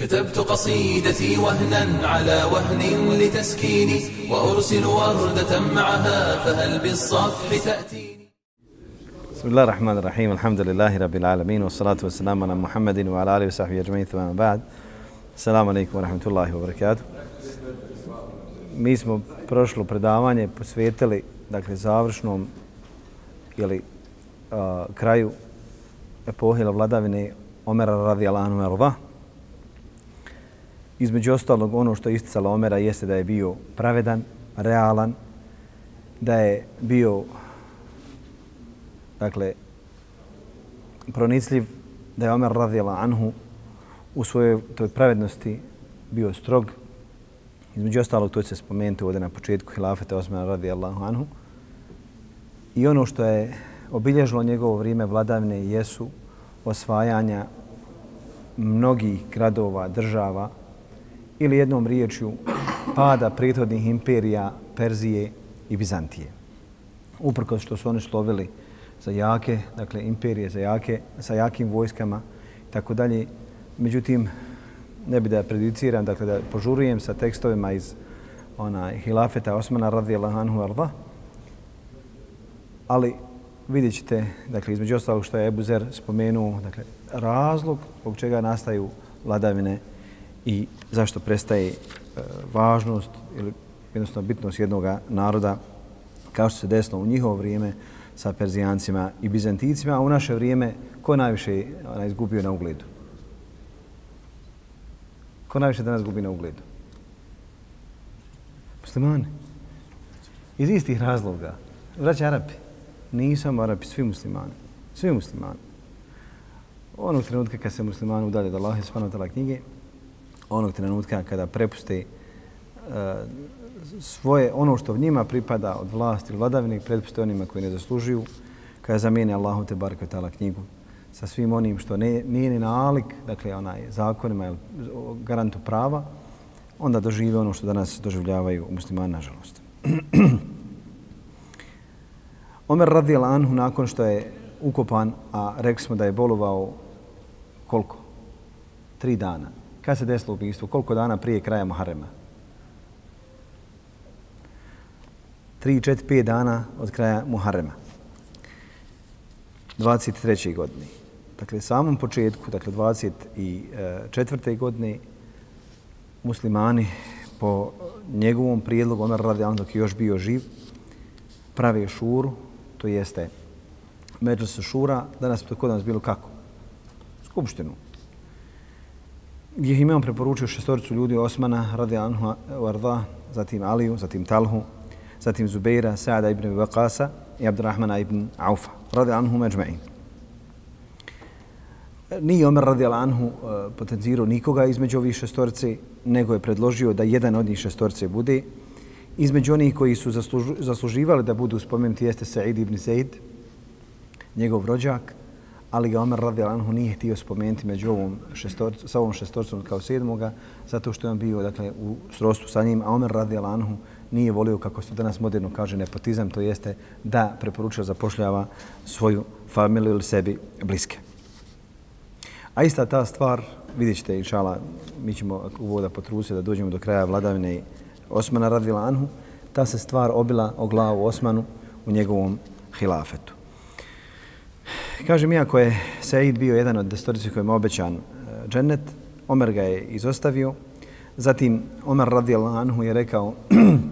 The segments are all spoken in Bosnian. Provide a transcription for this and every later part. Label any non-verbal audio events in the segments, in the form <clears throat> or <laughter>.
كتبت قصيدتي وهنا على وهن لتسكيني وأرسل وردة معها فهل بالصفح تأتيني بسم الله الرحمن الرحيم الحمد لله رب العالمين والصلاة والسلام على محمد وعلى آله وصحبه أجمعين ثم بعد السلام عليكم ورحمة الله وبركاته Mi smo prošlo predavanje posvetili dakle završnom ili uh, kraju epohe vladavine Omera radijallahu anhu arda. Između ostalog ono što je isticalo Omera jeste da je bio pravedan, realan, da je bio dakle pronicljiv, da je Omer radijallahu anhu u svojoj toj pravednosti bio strog. Između ostalog to će se spomenuti ovdje na početku hilafeta Osmana radijallahu anhu. I ono što je obilježilo njegovo vrijeme vladavne jesu osvajanja mnogih gradova, država ili jednom riječju pada prethodnih imperija Perzije i Bizantije. Uprko što su oni slovili za jake, dakle imperije za jake, sa jakim vojskama i tako dalje. Međutim, ne bi da prediciram, dakle da požurujem sa tekstovima iz ona hilafeta Osmana radijallahu anhu arda. Ali vidjet ćete, dakle, između ostalog što je Ebu Zer spomenuo, dakle, razlog zbog čega nastaju vladavine i zašto prestaje e, važnost ili jednostavno bitnost jednog naroda kao što se desilo u njihovo vrijeme sa Perzijancima i Bizanticima, a u naše vrijeme ko najviše ona, izgubio na ugledu? Ko najviše danas gubi na ugledu? Muslimani. Iz istih razloga. Vraća Arapi. Nisu samo Arapi, svi muslimani. Svi muslimani. Onog trenutka kad se muslimani udalje od Allaha i wa knjige, onog trenutka kada prepuste uh, svoje, ono što njima pripada od vlasti ili vladavine, prepuste onima koji ne zaslužuju, kada zamijene Allahu te baraka ta'ala knjigu sa svim onim što ne, nije ni nalik, dakle onaj zakonima garantu prava, onda dožive ono što danas doživljavaju muslimani, nažalost. <clears throat> Omer radijal anhu nakon što je ukopan, a rekli smo da je bolovao koliko? Tri dana. Kada se desilo ubijstvo? Koliko dana prije kraja Muharrema? Tri, četiri, pet dana od kraja Muharrema. 23. godine. Dakle, samom početku, dakle, 24. godine, muslimani po njegovom prijedlogu, Omer radi dok je još bio živ, prave šuru, to jeste međusu Šura, danas to kod nas bilo kako? Skupštinu. Gdje je imam preporučio šestoricu ljudi Osmana, radi Anhu Varda, zatim Aliju, zatim Talhu, zatim Zubeira, Saada ibn Vakasa i Abdurrahmana ibn Aufa, radi Anhu Međme'in. Nije Omer radi Anhu e, potencirao nikoga između ovih šestorice, nego je predložio da jedan od njih šestorice bude. Između onih koji su zasluživali da budu spomenuti jeste Sa'id ibn Zaid, njegov rođak, ali ga Omer radi Anhu nije htio spomenuti među ovom šestorcu, sa ovom šestorcom kao sedmoga, zato što je on bio dakle, u srostu sa njim, a Omer radi Anhu nije volio, kako se danas moderno kaže, nepotizam, to jeste da preporučuje zapošljava svoju familiju ili sebi bliske. A ista ta stvar, vidjet ćete, inšala, mi ćemo u voda potrusiti da dođemo do kraja vladavine Osmana radila Anhu, ta se stvar obila o glavu Osmanu u njegovom hilafetu. Kažem, iako je Said bio jedan od destorici kojim je obećan e, džennet, Omer ga je izostavio. Zatim, Omer radijallahu anhu je rekao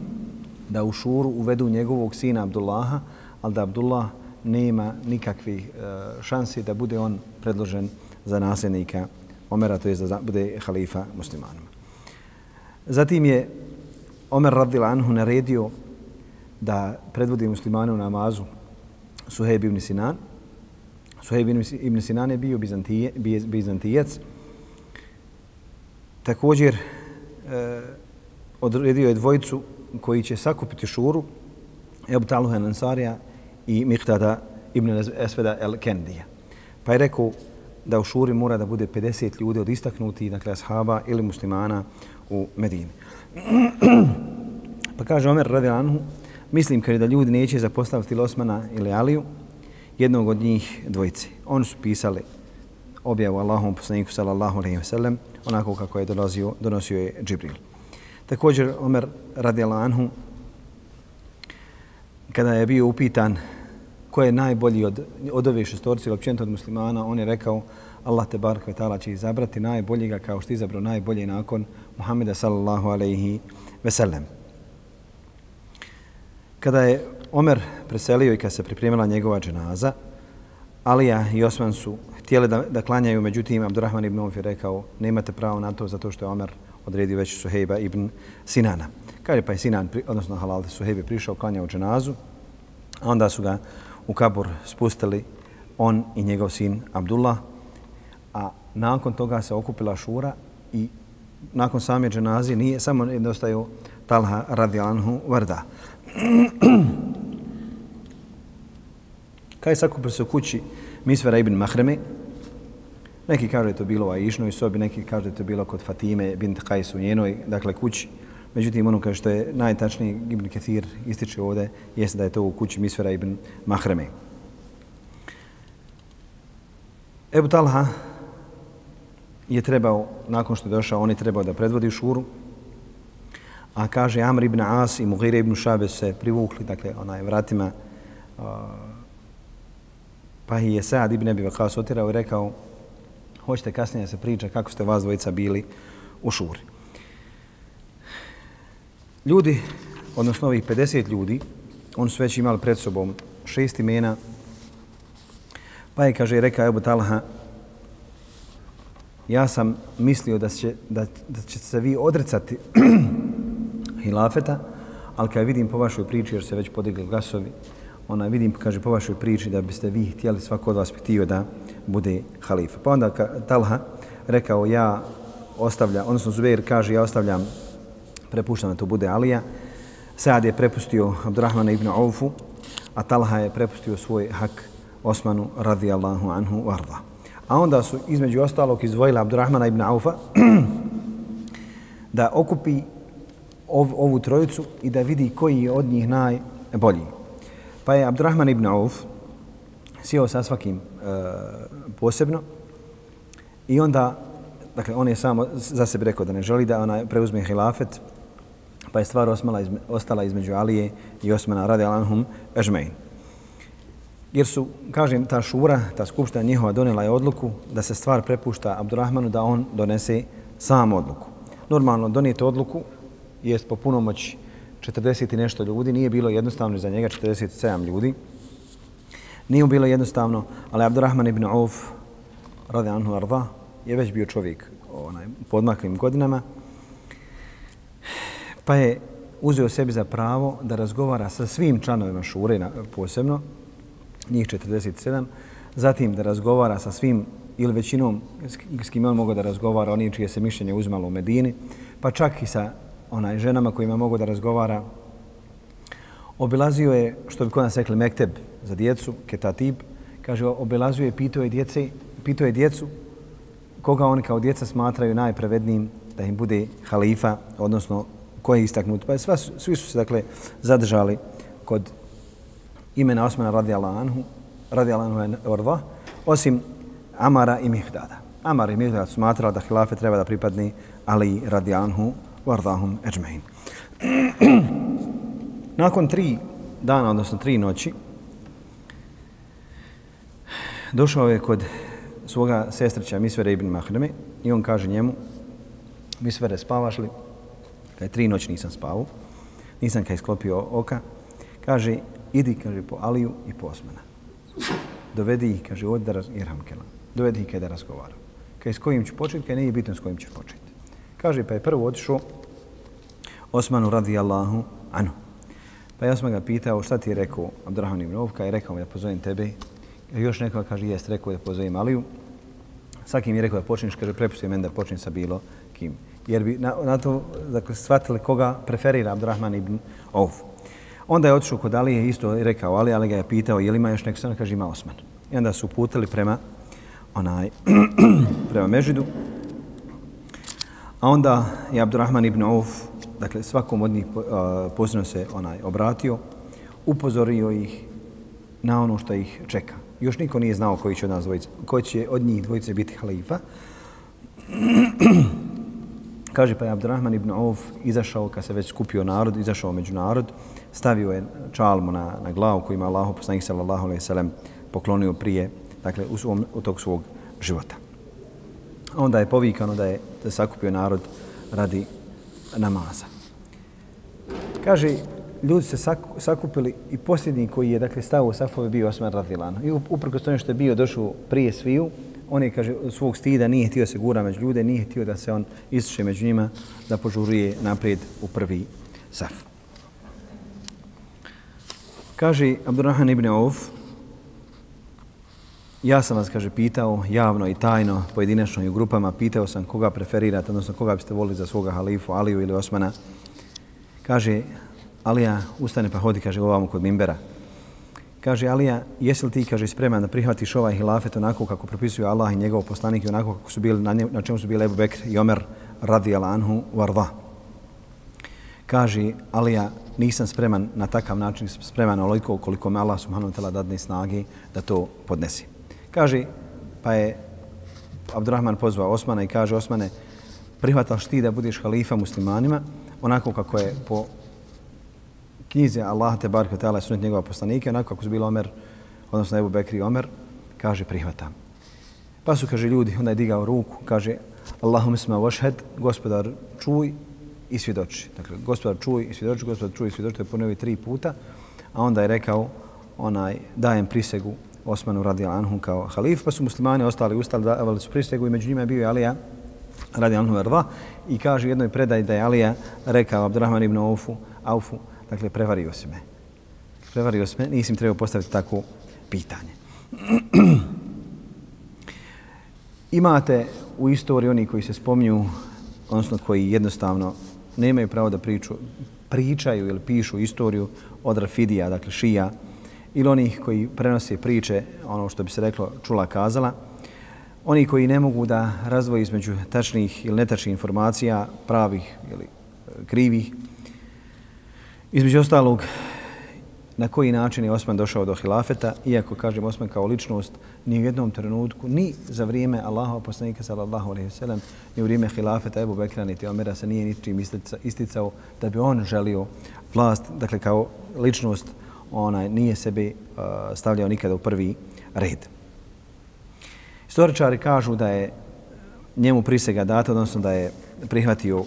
<clears throat> da u šuru uvedu njegovog sina Abdullaha, ali da Abdullah nema nikakvih e, šansi da bude on predložen za nasljednika Omera, to je da bude halifa muslimanima. Zatim je Omer radijallahu anhu naredio da predvodi muslimane u namazu Suhejb ibn Sinan, Suhejb ibn Sinan je bio Bizantije, Bizantijac. Također e, odredio je dvojicu koji će sakupiti šuru Ebu Taluha Ansarija i Mihtada ibn Esveda el Kendija. Pa je rekao da u šuri mora da bude 50 ljudi od istaknuti, dakle ashaba ili muslimana u Medini. <clears throat> pa kaže Omer radi Anhu, mislim kada da ljudi neće zapostaviti Osmana ili Aliju, jednog od njih dvojice. Oni su pisali objavu Allahom poslaniku sallallahu alaihi wa sallam onako kako je donosio, donosio je Džibril. Također, Omer radijallahu anhu, kada je bio upitan ko je najbolji od, od ove šestorci ili općenito od muslimana, on je rekao Allah te bar kvetala će izabrati najboljega kao što izabrao najbolje nakon Muhammeda sallallahu alaihi veselem. Kada je Omer preselio i kad se pripremila njegova dženaza, Alija i Osman su htjeli da, da klanjaju, međutim Abdurrahman ibn Auf je rekao nemate pravo na to zato što je Omer odredio već Suhejba ibn Sinana. Kaže pa je Sinan, odnosno Halal Suhejbe prišao, klanjao dženazu, a onda su ga u kabur spustili on i njegov sin Abdullah, a nakon toga se okupila šura i nakon same dženazije nije samo nedostaju Talha radijalanhu vrda. <clears throat> Kaj sakupili se u kući Misvera ibn Mahreme, neki kažu da je to bilo u Aišnoj sobi, neki kažu da je to bilo kod Fatime bint Kajs u njenoj, dakle kući. Međutim, ono kaže što je najtačniji Ibn Kathir ističe ovdje, jeste da je to u kući Misvera ibn Mahreme. Ebu Talha je trebao, nakon što je došao, on je trebao da predvodi šuru, a kaže Amr ibn As i Mughire ibn Šabe se privukli, dakle, onaj vratima, uh, pa je Sa'd ibn Abi Vakas otirao i rekao, hoćete kasnije se priča kako ste vas dvojica bili u šuri. Ljudi, odnosno ovih 50 ljudi, oni su već imali pred sobom šest imena, pa je, kaže, rekao Ebu Talha, ja sam mislio da će, da, da će se vi odrecati <clears throat> hilafeta, ali kad vidim po vašoj priči, jer se već podigli glasovi, ona vidim, kaže, po vašoj priči da biste vi htjeli svako od vas htio da bude halifa. Pa onda Talha rekao, ja ostavlja, odnosno Zubair kaže, ja ostavljam, prepuštam da to bude Alija. Sad je prepustio Abdurrahmana ibn Aufu, a Talha je prepustio svoj hak Osmanu radijallahu anhu varda. A onda su između ostalog izdvojili Abdurrahmana ibn Aufa <clears throat> da okupi ov, ovu trojicu i da vidi koji je od njih najbolji. Pa je Abdurrahman ibn Auf sjeo sa svakim e, posebno i onda, dakle, on je samo za sebe rekao da ne želi da ona preuzme hilafet, pa je stvar osmala, izme, ostala između Alije i Osmana radi Alanhum Ežmein. Jer su, kažem, ta šura, ta skupština njihova donela je odluku da se stvar prepušta Abdurrahmanu da on donese sam odluku. Normalno, donijeti odluku jest po punomoći 40 i nešto ljudi, nije bilo jednostavno za njega 47 ljudi. Nije bilo jednostavno, ali Abdurrahman ibn Auf, radi anhu arda, je već bio čovjek onaj, podmaklim godinama, pa je uzeo sebi za pravo da razgovara sa svim članovima šure posebno, njih 47, zatim da razgovara sa svim ili većinom s kim on mogao da razgovara, oni čije se mišljenje uzmalo u Medini, pa čak i sa onaj ženama kojima mogu da razgovara. Obilazio je, što bi kod nas rekli, mekteb za djecu, ketatib. Kaže, obilazio je, pitao je, djece, pitao je djecu koga oni kao djeca smatraju najprevednijim da im bude halifa, odnosno koji je istaknut. Pa sva, svi su se, dakle, zadržali kod imena Osmana radijallahu anhu, radijallahu anhu osim Amara i Mihdada. Amar i Mihdada smatrali da hilafe treba da pripadni Ali radijallahu vardahum <clears throat> eđmein. Nakon tri dana, odnosno tri noći, došao je kod svoga sestrića Misvere ibn Mahreme i on kaže njemu, Misvere, spavaš li? Kaj tri noći nisam spavao, nisam kaj sklopio oka. Kaže, idi, kaže, po Aliju i po Osmana. Dovedi ih, kaže, od da raz... Dovedi ih kaj da razgovaram. Kaj s kojim ću početi, kaj nije bitno s kojim ću početi. Kaže, pa je prvo otišao Osmanu radijallahu anhu. Pa ja sam ga pitao šta ti je rekao Abdurrahman ibn Auf, i rekao da pozovem tebe. Još neko kaže, jest rekao da pozovem Aliju. Svakim je rekao da počneš, kaže, prepusti meni da počnem sa bilo kim. Jer bi na, na to dakle, shvatili koga preferira Abdurrahman ibn Auf. Onda je otišao kod Alije isto i rekao Ali, Ali ga je pitao je li ima još neko sana, kaže ima Osman. I onda su uputili prema onaj <clears throat> prema Mežidu. A onda je Abdurrahman ibn Auf, dakle svakom od njih posebno se onaj obratio, upozorio ih na ono što ih čeka. Još niko nije znao koji će od nas dvojice, koji će od njih dvojice biti halifa. <clears throat> Kaže pa je Abdurrahman ibn Auf izašao, kad se već skupio narod, izašao među narod, stavio je čalmu na, na glavu koju ima Allah, poslanik sallallahu alaihi sallam, poklonio prije, dakle, u, svom, u tog svog života. Onda je povikano da je da sakupio narod radi namaza. Kaže, ljudi se sakupili i posljednji koji je dakle stavio safove bio Osman Radilano. I uprkos tome što je bio došao prije sviju, on je, kaže, svog stida nije htio se gura među ljude, nije htio da se on ističe među njima, da požuruje naprijed u prvi saf. Kaže Abdurrahman ibn Auf, ja sam vas, kaže, pitao javno i tajno, pojedinačno i u grupama, pitao sam koga preferirate, odnosno koga biste volili za svoga halifu, Aliju ili Osmana. Kaže, Alija, ustane pa hodi, kaže, ovamo kod Mimbera. Kaže Alija, jesi li ti, kaže, spreman da prihvatiš ovaj hilafet onako kako propisuju Allah i njegov poslanik i onako kako su bili, na, nje, na čemu su bili Ebu Bekr i Omer radi anhu varva. Kaže Alija, nisam spreman na takav način, spreman oliko koliko me Allah subhanahu wa ta'ala dadne snage da to podnesi. Kaže, pa je Abdurrahman pozvao Osmana i kaže, Osmane, prihvataš ti da budeš halifa muslimanima onako kako je po knjize Allah te barke ta'ala sunet njegova poslanika, onako kako su bili Omer, odnosno Ebu Bekri i Omer, kaže prihvatam. Pa su, kaže ljudi, onda je digao ruku, kaže Allahum isma vošhed, gospodar čuj i svjedoči. Dakle, gospodar čuj i svjedoči, gospodar čuj i svjedoči, to je ponovio tri puta, a onda je rekao, onaj, dajem prisegu Osmanu radi Anhu kao halif, pa su muslimani ostali ustali, davali su pristegu i među njima je bio Alija radi Anhu erva i kaže jednoj predaj da je Alija rekao Abdurrahman ibn Aufu, Aufu Dakle, prevario si me. Prevario si me, nisim trebao postaviti takvo pitanje. <clears throat> Imate u istoriji oni koji se spominju, odnosno koji jednostavno nemaju pravo da priču, pričaju ili pišu istoriju od Rafidija, dakle šija, ili onih koji prenose priče, ono što bi se reklo čula kazala, oni koji ne mogu da razvoji između tačnih ili netačnih informacija, pravih ili e, krivih, Između ostalog, na koji način je Osman došao do hilafeta, iako, kažem, Osman kao ličnost ni u jednom trenutku, ni za vrijeme Allaha poslanika sallallahu alaihi sallam, ni u vrijeme hilafeta Ebu Bekra niti Omera se nije ničim isticao da bi on želio vlast, dakle kao ličnost, onaj nije sebi uh, stavljao nikada u prvi red. Istoričari kažu da je njemu prisega data, odnosno da je prihvatio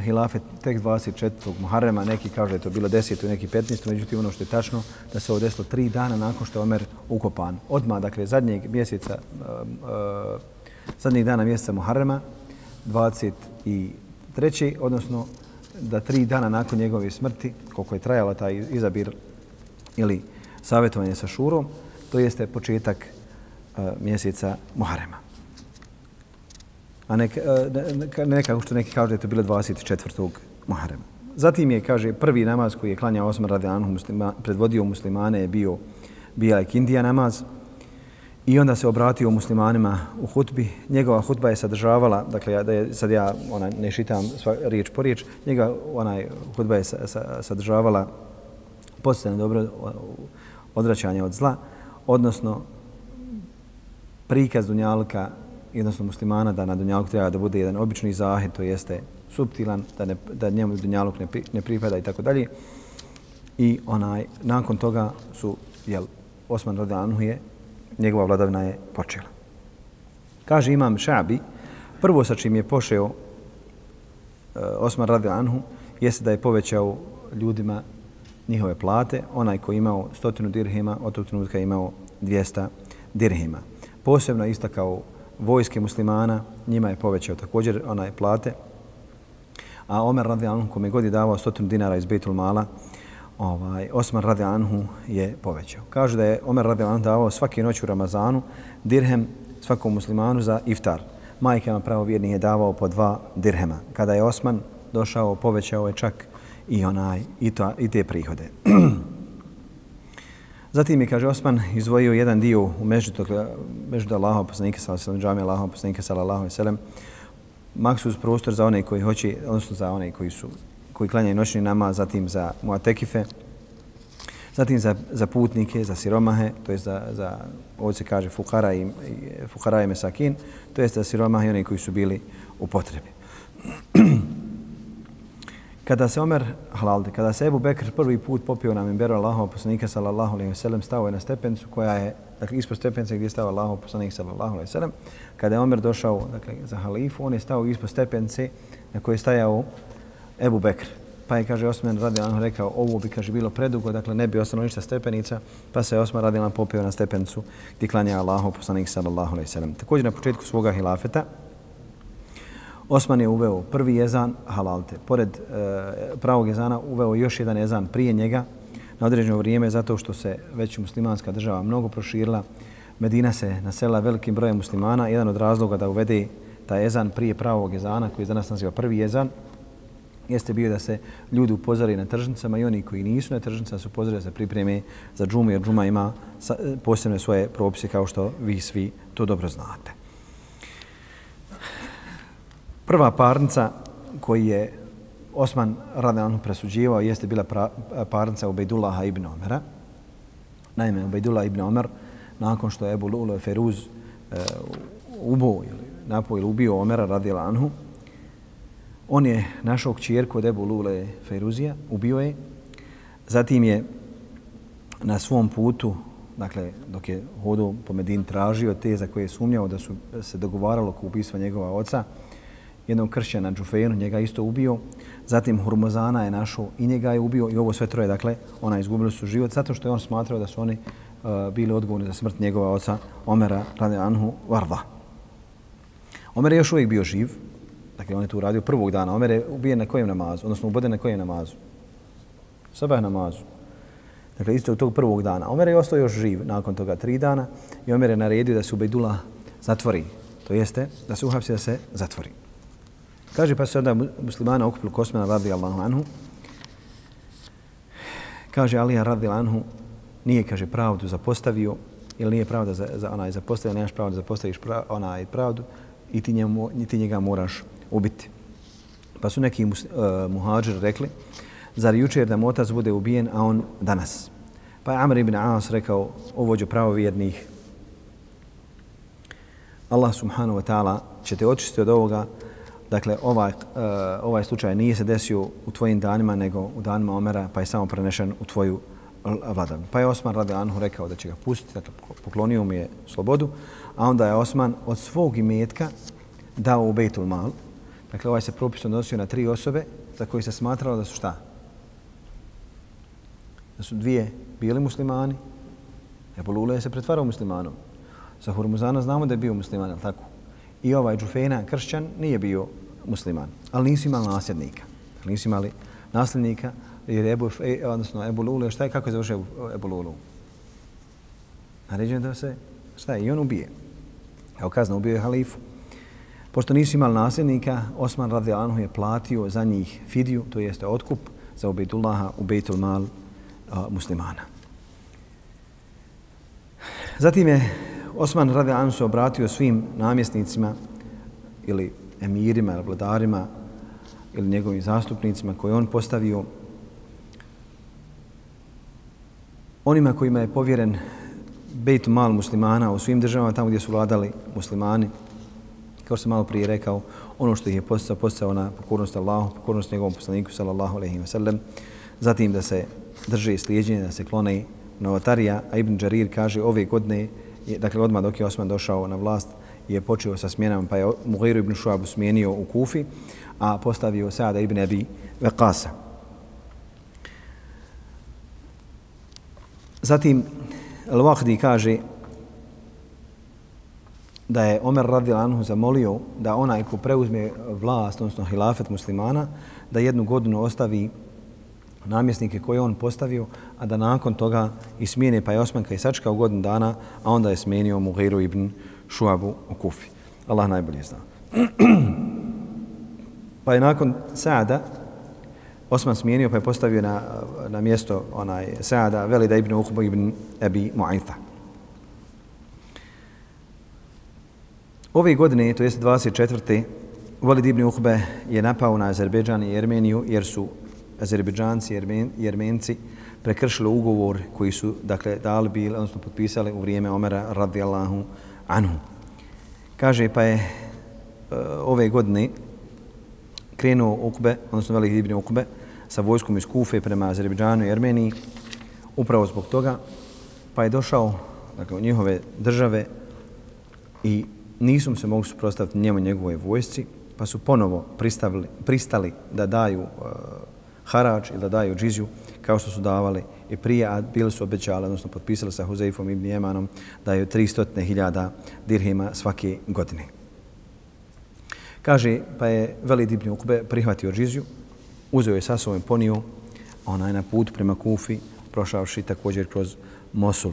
hilafet tek 24. Muharrema, neki kažu da je to bilo 10. neki 15. Međutim, ono što je tačno, da se ovo desilo tri dana nakon što je Omer ukopan. Odmah, dakle, zadnjeg mjeseca, uh, uh, zadnjeg dana mjeseca Muharrema, 23. odnosno da tri dana nakon njegove smrti, koliko je trajala taj izabir ili savjetovanje sa Šurom, to jeste početak e, mjeseca Muharema. a neka, e, nekako što neki kažu da je to bilo 24. Muharema. Zatim je, kaže, prvi namaz koji je klanjao Osman radi muslima, predvodio muslimane je bio Bijelek Indija namaz. I onda se obratio muslimanima u hutbi. Njegova hutba je sadržavala, dakle, da je, sad ja ona, ne šitam sva, riječ po riječ, njega onaj hutba je sa, sa, sadržavala postane dobro odraćanje od zla, odnosno prikaz Dunjalka jednostavno muslimana da na dunjalku treba da bude jedan obični zahid, to jeste subtilan, da, ne, da njemu dunjaluk ne, ne pripada i tako dalje. I onaj, nakon toga su, jel, Osman radi je, njegova vladavina je počela. Kaže imam Šabi, prvo sa čim je pošeo e, Osman radi Anhu, jeste da je povećao ljudima njihove plate, onaj koji imao stotinu dirhima, od tog trenutka imao 200 dirhima. Posebno istakao vojske muslimana, njima je povećao također onaj plate. A Omer radi Anhu, kome god je davao stotinu dinara iz Betul Mala, ovaj, Osman radi Anhu je povećao. Kaže da je Omer radi Anhu davao svaki noć u Ramazanu dirhem svakom muslimanu za iftar. Majkama pravo vjerni je davao po dva dirhema. Kada je Osman došao, povećao je čak i onaj i, to, i te prihode. <clears throat> Zatim je, kaže Osman, izvojio jedan dio u meždu, meždu Allaha poslanika sallallahu alejhi ve sellem, poslanika sallallahu alejhi ve. Maksus prostor za one koji hoće, odnosno za one koji su koji klanjaju noćni namaz, zatim za muatekife, zatim za, za putnike, za siromahe, to je za, za ovdje se kaže fukara i, i, fukara i mesakin, to je za siromahe i one koji su bili u potrebi. <clears throat> kada se Omer halalde, kada se Ebu Bekr prvi put popio na mimberu Allahov poslanika sallallahu alejhi ve sellem stao je na stepencu koja je dakle ispod stepence gdje je stao Allahov poslanik sallallahu alejhi ve sellem. Kada je Omer došao dakle za halifu on je stao ispod stepence na kojoj je stajao Ebu Bekr. Pa je kaže Osman radi on rekao ovo bi kaže bilo predugo dakle ne bi ostalo ništa stepenica. Pa se Osman radi popio na stepencu gdje klanja Allahov poslanik sallallahu alejhi ve sellem. Također na početku svoga hilafeta Osman je uveo prvi jezan halalte. Pored e, pravog jezana uveo još jedan jezan prije njega na određeno vrijeme zato što se već muslimanska država mnogo proširila. Medina se nasela velikim brojem muslimana. Jedan od razloga da uvede taj jezan prije pravog jezana koji je danas naziva prvi jezan jeste bio da se ljudi upozori na tržnicama i oni koji nisu na tržnicama su upozori da se pripreme za džumu jer džuma ima e, posebne svoje propise kao što vi svi to dobro znate. Prva parnica koji je Osman Radanu presuđivao jeste bila pra, parnica Ubejdullaha ibn Omera. Naime, Ubejdullah ibn Omer, nakon što je Ebu Lulo Feruz e, ubo ili napo ili ubio Omera radi Anhu, on je našao kćerku od Ebu Lule Feruzija, ubio je. Zatim je na svom putu, dakle, dok je hodio po Medin tražio te za koje je sumnjao da su se dogovaralo oko ubistva njegova oca, jednog kršćana Džufejnu, njega isto ubio. Zatim Hurmozana je našao i njega je ubio i ovo sve troje, dakle, ona izgubili su život zato što je on smatrao da su oni uh, bili odgovorni za smrt njegova oca Omera radi Anhu Varva. Omer je još uvijek bio živ, dakle on je tu uradio prvog dana. Omer je ubijen na kojem namazu, odnosno uboden na kojem namazu? Sabah namazu. Dakle, isto tog prvog dana. Omer je ostao još živ nakon toga tri dana i Omer je naredio da se Ubejdula zatvori. To jeste da se uhapsi da se zatvori. Kaže pa se onda muslimana okupili Kosmana radi Allahu anhu. Kaže Alija radi anhu nije kaže pravdu zapostavio ili nije pravda za, za onaj zapostavio, nemaš pravdu da zapostaviš pra, onaj pravdu i ti, njemu, ti njega moraš ubiti. Pa su neki mus, uh, muhađir rekli, zar jučer da motac bude ubijen, a on danas? Pa je Amr ibn Aas rekao, ovođu pravovjernih, Allah subhanahu wa ta'ala će te očistiti od ovoga Dakle, ovaj, uh, ovaj slučaj nije se desio u tvojim danima, nego u danima Omera, pa je samo prenešen u tvoju vladavinu. Pa je Osman radi Anhu rekao da će ga pustiti, dakle, poklonio mu je slobodu, a onda je Osman od svog imetka dao u Bejtul Mal. Dakle, ovaj se propis odnosio na tri osobe za koje se smatralo da su šta? Da su dvije bili muslimani. Ebu Lule se pretvarao muslimanom. Za Hurmuzana znamo da je bio musliman, ali tako? I ovaj Džufejna, kršćan, nije bio musliman, ali nisu imali nasljednika. Nisu imali nasljednika jer Ebu, e, odnosno Ebu Lulu, šta je, kako je završio Ebu Lulu? Naređeno da se, šta je, i on ubije. Evo kazna, ubio je halifu. Pošto nisu imali nasljednika, Osman radi Anhu je platio za njih fidiju, to jeste otkup za Ubejtullaha, Ubejtul Mal a, muslimana. Zatim je Osman radi Anhu se obratio svim namjesnicima ili emirima, vladarima ili njegovim zastupnicima koje on postavio, onima kojima je povjeren bejt mal muslimana u svim državama tamo gdje su vladali muslimani, kao što sam malo prije rekao, ono što ih je postao, postao na pokornost Allahu, pokornost njegovom poslaniku, sallallahu alaihi wa sallam, zatim da se drže slijedjenje, da se klone novotarija, a Ibn Đarir kaže ove godine, dakle odmah dok je Osman došao na vlast, je počeo sa smjenama, pa je Mughiru ibn Šuabu smijenio u Kufi, a postavio Sada ibn Abi Veqasa. Zatim, Al-Wahdi kaže da je Omer radil Anhu zamolio da onaj ko preuzme vlast, odnosno hilafet muslimana, da jednu godinu ostavi namjesnike koje on postavio, a da nakon toga i smijene pa je Osman Kajsačka u godinu dana, a onda je smijenio Mughiru ibn Šuabu u Kufi. Allah najbolje zna. <clears throat> pa je nakon Saada Osman smijenio pa je postavio na, na mjesto onaj Saada Velida ibn Uqba ibn Abi Mu'aytha. Ove godine, to jest 24. Valid ibn Uhbe je napao na Azerbejdžan i Jermeniju jer su Azerbejdžanci i Jermen, Jermenci prekršili ugovor koji su dakle dali bil, odnosno potpisali u vrijeme Omera radijallahu anhu. Kaže pa je uh, ove godine krenuo Ukbe, odnosno Velik ibn Ukbe, sa vojskom iz Kufe prema Azerbejdžanu i Armeniji, upravo zbog toga, pa je došao dakle, u njihove države i nisu se mogli suprostaviti njemu njegovoj vojsci, pa su ponovo pristavili, pristali da daju e, harač ili da daju džizju kao što su davali i prije, a bili su obećali, odnosno potpisali sa Huzeifom ibn Jemanom da je 300.000 dirhima svake godine. Kaže, pa je Velid ibn Ukbe prihvatio džizju, uzeo je sa sobom ponio onaj na put prema Kufi, prošavši također kroz Mosul.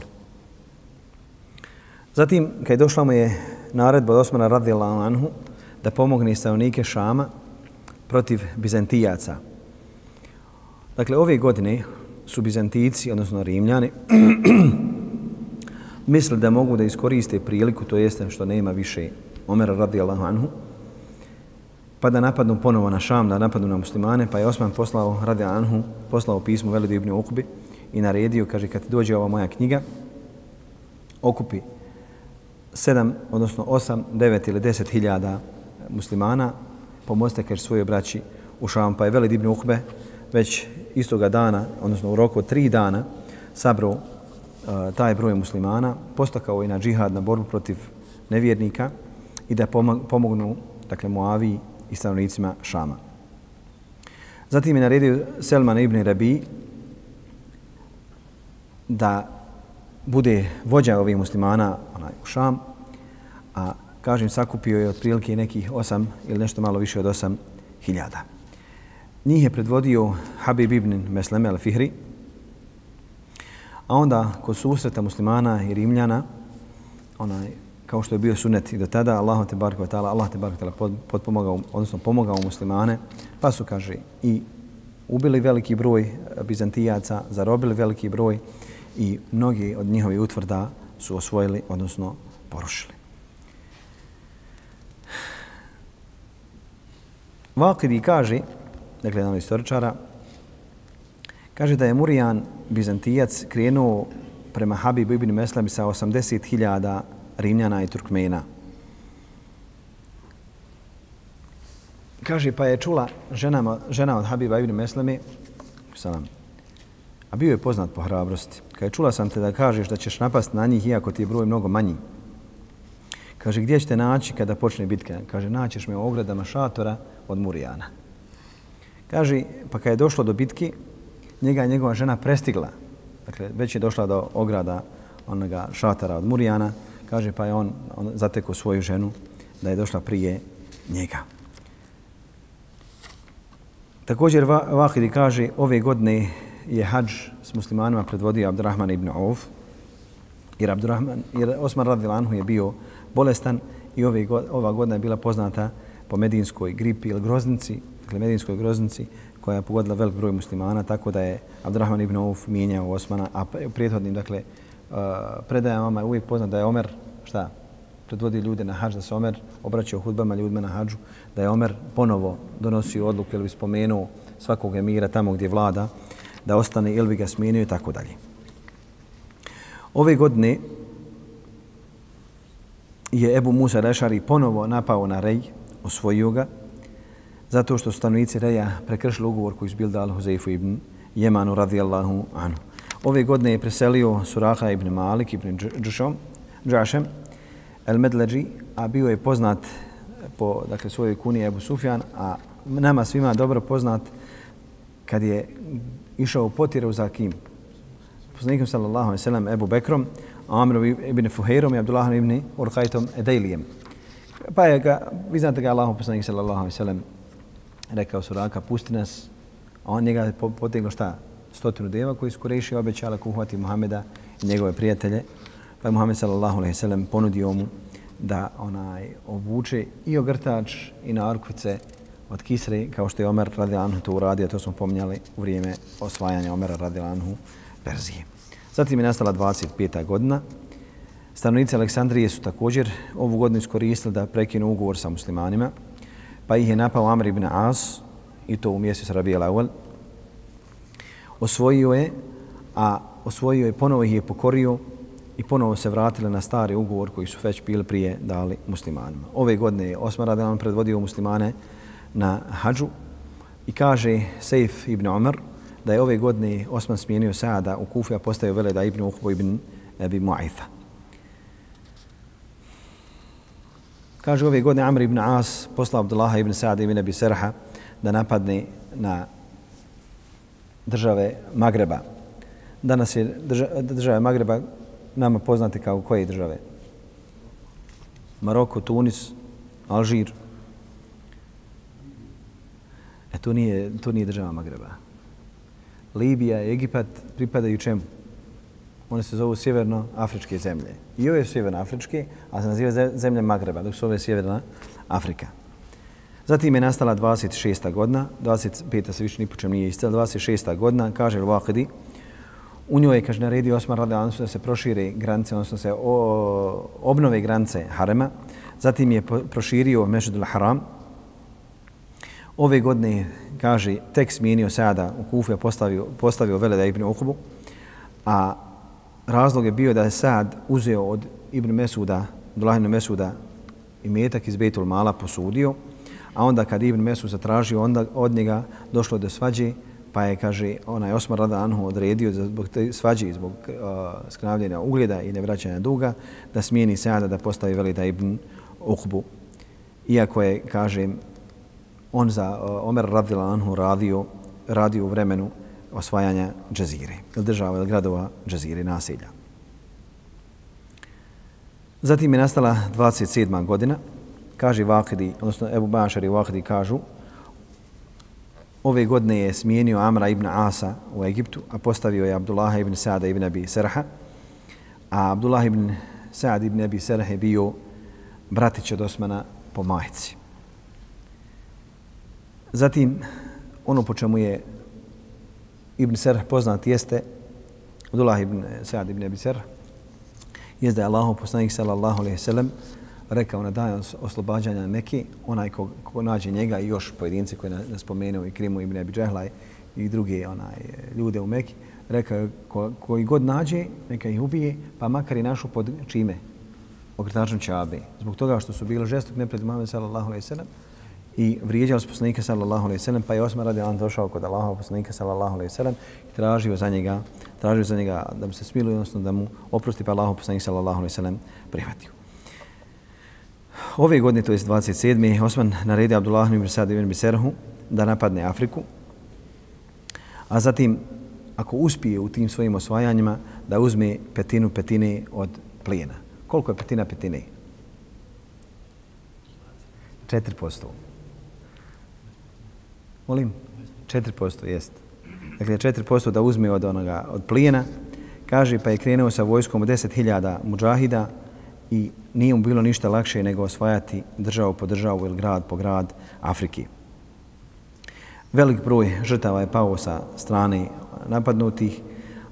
Zatim, kad je došla mu je naredba od Osmana radijallahu anhu da pomogne stanovnike Šama protiv Bizantijaca. Dakle, ove godine su Bizantijici, odnosno Rimljani, <clears throat> mislili da mogu da iskoriste priliku, to jeste što nema više Omera radijallahu anhu, pa da napadnu ponovo na Šam, da napadnu na muslimane, pa je Osman poslao radi Anhu, poslao pismo Velidu ibn Ukubi i naredio, kaže, kad dođe ova moja knjiga, okupi sedam, odnosno osam, devet ili deset hiljada muslimana, pomozite, kaže, svoje braći u Šam, pa je Velid ibn Ukbe već istoga dana, odnosno u roku tri dana, sabro uh, e, taj broj muslimana, postakao i na džihad, na borbu protiv nevjernika i da pomognu, dakle, Muaviji i stanovnicima Šama. Zatim je naredio Selman ibn Rabi da bude vođa ovih muslimana onaj, u Šam, a kažem sakupio je otprilike nekih osam ili nešto malo više od osam hiljada. Njih je predvodio Habib ibn Mesleme al-Fihri, a onda kod susreta muslimana i rimljana, onaj kao što je bio sunet i do tada, Allah te barka ta'ala, Allah te barka ta'ala potpomogao, odnosno pomogao muslimane, pa su, kaže, i ubili veliki broj eh, Bizantijaca, zarobili veliki broj i mnogi od njihovi utvrda su osvojili, odnosno porušili. Vakidi kaže, dakle, jedan istoričara, kaže da je Murijan, Bizantijac, krenuo prema Habibu ibn Meslami sa 80.000 Rimljana i Turkmena. Kaže, pa je čula žena, žena od Habiba ibn Meslemi, salam, a bio je poznat po hrabrosti. Kaže, čula sam te da kažeš da ćeš napast na njih iako ti je broj mnogo manji. Kaže, gdje ćete naći kada počne bitka? Kaže, naćeš me u ogradama šatora od Murijana. Kaže, pa kada je došlo do bitki, njega je njegova žena prestigla. Dakle, već je došla do ograda onoga šatara od Murijana kaže pa je on, on zatekao svoju ženu da je došla prije njega. Također Vahidi kaže ove godine je hađ s muslimanima predvodio Abdurrahman ibn Auf jer, Abdurrahman, jer Osman radil Anhu je bio bolestan i ove, ova godina je bila poznata po medinskoj gripi ili groznici, dakle medinskoj groznici koja je pogodila velik broj muslimana, tako da je Abdurrahman ibn Auf mijenjao Osmana, a prijethodnim, dakle, uh, predajama je uvijek poznat da je Omer šta predvodi ljude na hađ, da se Omer obraćao hudbama ljudima na hađu, da je Omer ponovo donosio odluku ili bi spomenuo svakog emira tamo gdje vlada, da ostane ili bi ga smijenio i tako dalje. Ove godine je Ebu Musa Rešari ponovo napao na Rej, osvojio ga, zato što stanovnici Reja prekršili ugovor koji su bili dali Huzeifu ibn Jemanu radijallahu anhu. Ove godine je preselio Suraha ibn Malik ibn Džušom, Džašem, El Medleđi, a bio je poznat po dakle, svojoj kuni Ebu Sufjan, a nama svima dobro poznat kad je išao u potiru za kim? Poslanikom sallallahu alaihi sallam Ebu Bekrom, Amrom ibn Fuheirom i Abdullahom ibn Urhajtom Edejlijem. Pa je ga, vi znate ga Allahom poslanik sallallahu alaihi sallam rekao Suraka, pusti nas, a on njega poteglo šta? stotinu deva koji su Kureši obećali ako uhvati Muhameda i njegove prijatelje. Pa je Muhammed sallallahu alaihi sallam ponudio mu da onaj obuče i ogrtač i narkvice od Kisre, kao što je Omer radilanhu to uradio, to smo pominjali u vrijeme osvajanja Omera radilanhu Perzije. Zatim je nastala 25. godina. Stanovnici Aleksandrije su također ovu godinu iskoristili da prekinu ugovor sa muslimanima, pa ih je napao Amr ibn As, i to u mjesecu al-Awal, osvojio je, a osvojio je, ponovo ih je pokorio i ponovo se vratili na stari ugovor koji su već bili prije dali muslimanima. Ove godine je Osman Radalan predvodio muslimane na hađu i kaže Sejf ibn Umar da je ove godine Osman smijenio Saada u Kufi, a postavio Veleda ibn Uhbu ibn Ebi Mu'aytha. Kaže ove godine Amr ibn As poslao Abdullaha ibn Saada ibn Abi Serha da napadne na države Magreba. Danas je države Magreba nama poznate kao koje države? Maroko, Tunis, Alžir. E to nije, to nije država Magreba. Libija i Egipat pripadaju čemu? One se zovu sjeverno-afričke zemlje. I ove su sjeverno-afričke, a se naziva zemlje Magreba, dok su ove sjeverna Afrika. Zatim je nastala 26. godina, 25. se više ni po čem nije istila, 26. godina, kaže Al-Waqidi, u njoj je, kaže, naredio Osman radi da se prošire granice, odnosno se o, obnove granice Harema. Zatim je proširio Mešidul Haram. Ove godine, kaže, tek smijenio Sada u Kufu, postavio, postavio Veleda ibn Ukubu, a razlog je bio da je Sad uzeo od Ibn Mesuda, Abdullahinu Mesuda, i metak iz Bejtul Mala posudio, a onda kad Ibn Mesud zatražio onda od njega došlo do svađe, pa je, kaže, onaj Osmar Rada Anhu odredio zbog te svađe, zbog e, uh, skravljenja ugljeda i nevraćanja duga, da smijeni Sada da postavi Velida ibn Uqbu. Iako je, kaže, on za uh, Omer Radila Anhu radio, radio u vremenu osvajanja džazire, ili država ili gradova džazire, nasilja. Zatim je nastala 27. godina, kaže Vakidi, odnosno Ebu Bašar i Vakidi kažu, ove godine je smijenio Amra ibn Asa u Egiptu, a postavio je Abdullah ibn Sa'da ibn Abi Serha, a Abdullah ibn Sa'd ibn Abi Serha je bio bratić od Osmana po majici. Zatim, ono po čemu je Ibn Serh poznat jeste Abdullah ibn Sa'ad ibn Abi Serh, jeste da je Allahov poslanik sallallahu alaihi sallam rekao na dan oslobađanja Mekke, onaj ko, ko nađe njega i još pojedinci koji nas spomenuo i Krimu ibn Abi Džehlaj i druge onaj, ljude u Mekki, rekao ko, koji god nađe, neka ih ubije, pa makar i našu pod čime? Okretačom Čabe. Zbog toga što su bili žestok nepred Muhammed sallallahu alaihi sallam i vrijeđali su poslanika sallallahu alaihi sallam, pa je Osman radi Allah došao kod Allaha poslanika sallallahu alaihi sallam i tražio za njega, tražio za njega da mu se smiluje, odnosno da mu oprosti, pa Allahov poslanika sallallahu alaihi sallam prihvatio. Ove godine, to je 27. Osman naredio Abdullah ibn Sad ibn Biserhu da napadne Afriku, a zatim, ako uspije u tim svojim osvajanjima, da uzme petinu petine od plijena. Koliko je petina petine? 4%. Molim? 4% jest. Dakle, 4% da uzme od onoga od plijena. Kaže, pa je krenuo sa vojskom 10.000 muđahida, i nije mu bilo ništa lakše nego osvajati državu po državu ili grad po grad Afriki. Velik broj žrtava je pao sa strane napadnutih,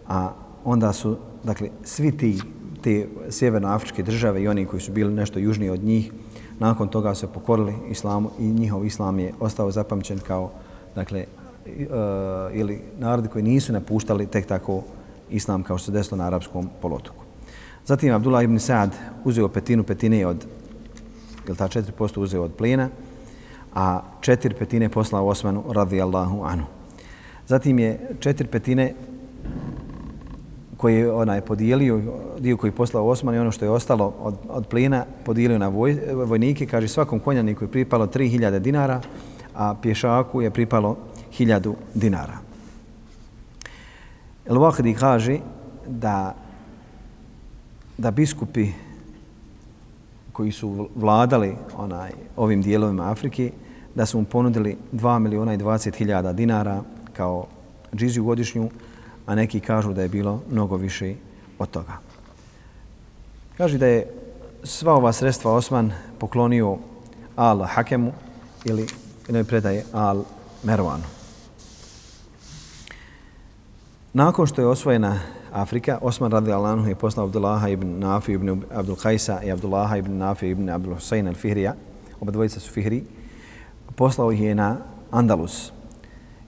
a onda su, dakle, svi ti te sjevernoafričke države i oni koji su bili nešto južniji od njih, nakon toga se pokorili islamu i njihov islam je ostao zapamćen kao, dakle, uh, ili narodi koji nisu napuštali tek tako islam kao što se desilo na arapskom polotoku. Zatim Abdullah ibn Sa'ad uzeo petinu petine od, ili ta 4% uzeo od plina, a četiri petine poslao Osmanu radijallahu anhu. Zatim je četiri petine koji ona je podijelio, dio koji je poslao Osman i ono što je ostalo od, od plina podijelio na voj, vojnike. Kaže svakom konjaniku je pripalo 3000 dinara, a pješaku je pripalo 1000 dinara. El Wahdi kaže da da biskupi koji su vladali onaj ovim dijelovima Afrike, da su mu ponudili 2 miliona i 20 hiljada dinara kao džiziju godišnju, a neki kažu da je bilo mnogo više od toga. Kaže da je sva ova sredstva Osman poklonio Al Hakemu ili jednoj predaje Al Mervanu. Nakon što je osvojena Afrika. Osman radi Allahu je poslao Abdullaha ibn Nafi ibn Abdul Kajsa i Abdullaha ibn Nafi ibn Abdul Husayn al-Fihrija. Oba dvojica su Fihri. Poslao ih je na Andalus.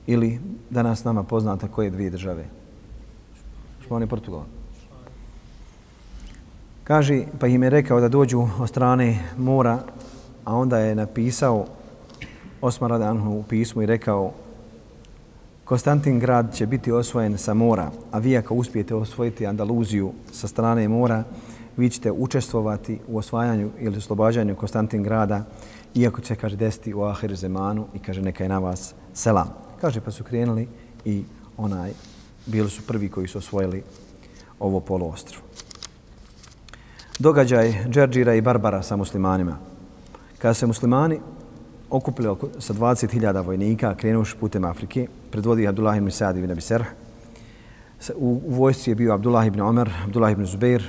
Ili danas nama poznata koje dvije države? Španija i Portugal. Kaže, pa im je rekao da dođu od strane mora, a onda je napisao Osman Radanhu u pismu i rekao Konstantin grad će biti osvojen sa mora, a vi ako uspijete osvojiti Andaluziju sa strane mora, vi ćete učestvovati u osvajanju ili oslobađanju Konstantin grada, iako će, kaže, desiti u Ahir Zemanu i kaže, neka je na vas selam. Kaže, pa su krenuli i onaj, bili su prvi koji su osvojili ovo poluostrvo. Događaj Džerđira i Barbara sa muslimanima. Kada se muslimani okupili sa 20.000 vojnika, krenuši putem Afrike, predvodi Abdullah ibn Sa'ad ibn Abi Serh. U, u vojsci je bio Abdullah ibn Omer, Abdullah ibn Zubair.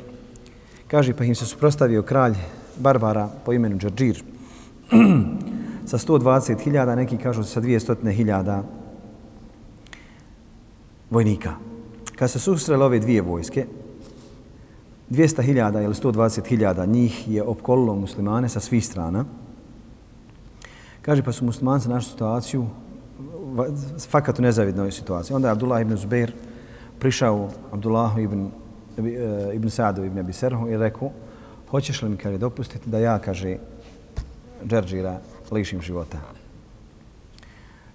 Kaže, pa im se suprostavio kralj Barbara po imenu Džarđir <clears throat> sa 120.000, neki kažu sa 200.000 vojnika. Kad se susrele ove dvije vojske, 200.000 ili 120.000 njih je opkolilo muslimane sa svih strana. Kaže, pa su muslimanci našu situaciju fakat u nezavidnoj situaciji. Onda je Abdullah ibn Zubair prišao Abdullahu ibn, e, ibn Sa'du ibn Abi Serhu i rekao, hoćeš li mi, kaže, dopustiti da ja, kaže, Džerđira lišim života?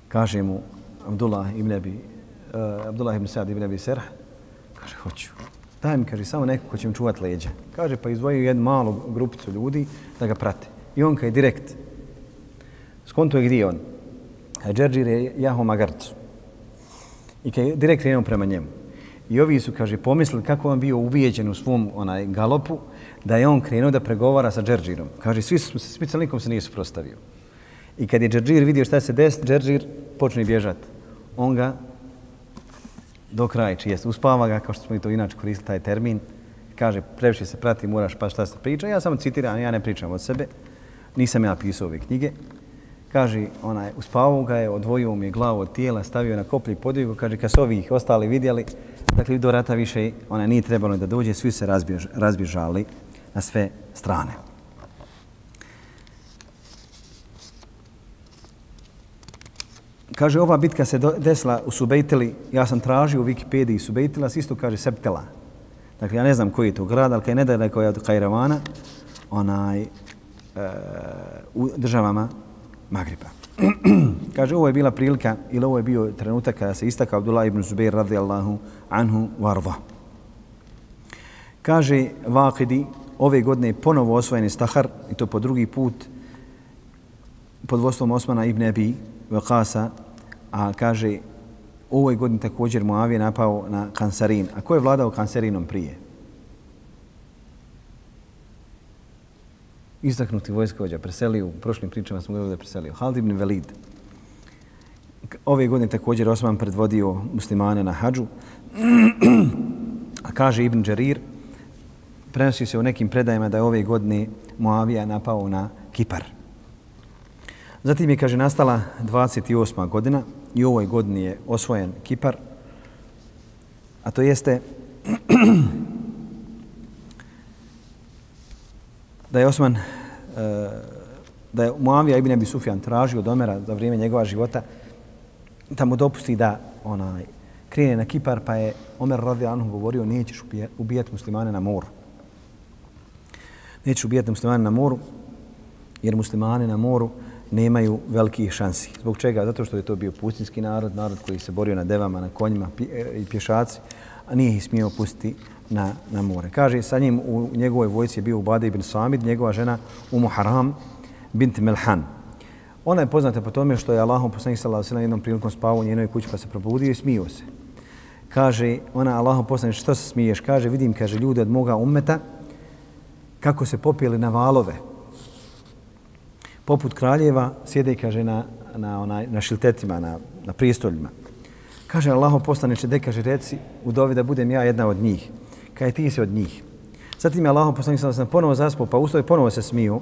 Kaže mu Abdullah ibn Abi, uh, Abdullah ibn Sa'd ibn Abi Serh, kaže, hoću. Daj mi, kaže, samo neko ko će mi čuvati leđa. Kaže, pa izvojio jednu malu grupicu ljudi da ga prate. I on kaže, direkt, skonto je gdje on? a Džerđir je jaho magarcu. I kaj je direkt krenuo prema njemu. I ovi su, kaže, pomislili kako on bio ubijeđen u svom onaj galopu, da je on krenuo da pregovara sa Džerđirom. Kaže, svi su se, svi nikom se nije suprostavio. I kad je Džerđir vidio šta se desi, Džerđir počne bježati. On ga do kraja čijest. Uspava ga, kao što smo i to inače koristili taj termin. Kaže, previše se prati, moraš pa šta se priča. Ja samo citiram, ja ne pričam od sebe. Nisam ja pisao ove knjige kaže, onaj, uspavao ga je, odvojio mi je glavu od tijela, stavio na koplji podigu, kaže, kad su ovih ostali vidjeli, dakle, do rata više ona nije trebalo da dođe, svi se razbjež, razbježali na sve strane. Kaže, ova bitka se desila u Subejteli, ja sam tražio u Wikipediji Subejtela, isto kaže Septela. Dakle, ja ne znam koji je to grad, ali kaj ne da je od Kajravana, onaj, e, u državama Magriba. <clears throat> Kaže, ovo je bila prilika ili ovo je bio trenutak kada se istakao Abdullah ibn Zubair radijallahu anhu varva. Kaže, Vakidi, ove godine je ponovo osvojen Stahar i to po drugi put pod vodstvom Osmana ibn Abi Vakasa, a kaže, ovoj godini također Muavije napao na Kansarin. A ko je vladao Kansarinom prije? Istaknuti vojskovođa preselio, u prošlim pričama smo govorili da je preselio, Halid ibn Velid. Ove godine također Osman predvodio muslimane na hađu, a kaže Ibn Đarir, prenosi se u nekim predajima da je ove godine Moavija napao na Kipar. Zatim je, kaže, nastala 28. godina i u ovoj godini je osvojen Kipar, a to jeste da je Osman, e, da je Muavija ibn Abi Sufjan tražio od Omera za vrijeme njegova života da mu dopusti da onaj krene na Kipar, pa je Omer radi Anhu govorio nećeš ubijati muslimane na moru. Nećeš ubijati muslimane na moru, jer muslimane na moru nemaju velikih šansi. Zbog čega? Zato što je to bio pustinski narod, narod koji se borio na devama, na konjima e, i pješaci, a nije ih smio pustiti na, na more. Kaže, sa njim u njegovoj vojci je bio Ubade ibn Samid, njegova žena Umu Haram bint Melhan. Ona je poznata po tome što je Allahom poslanik sallallahu alejhi jednom prilikom spavao u njenoj kući pa se probudio i smio se. Kaže, ona Allahom poslanik što se smiješ? Kaže, vidim, kaže, ljude od moga ummeta kako se popijeli na valove. Poput kraljeva sjede, kaže, na, na, onaj, na šiltetima, na, na pristoljima. Kaže, Allahom poslaniče, de kaže, reci u dovi da budem ja jedna od njih kaj ti si od njih. Zatim je Allahom poslanik sam sam ponovo zaspao, pa ustao i ponovo se smiju.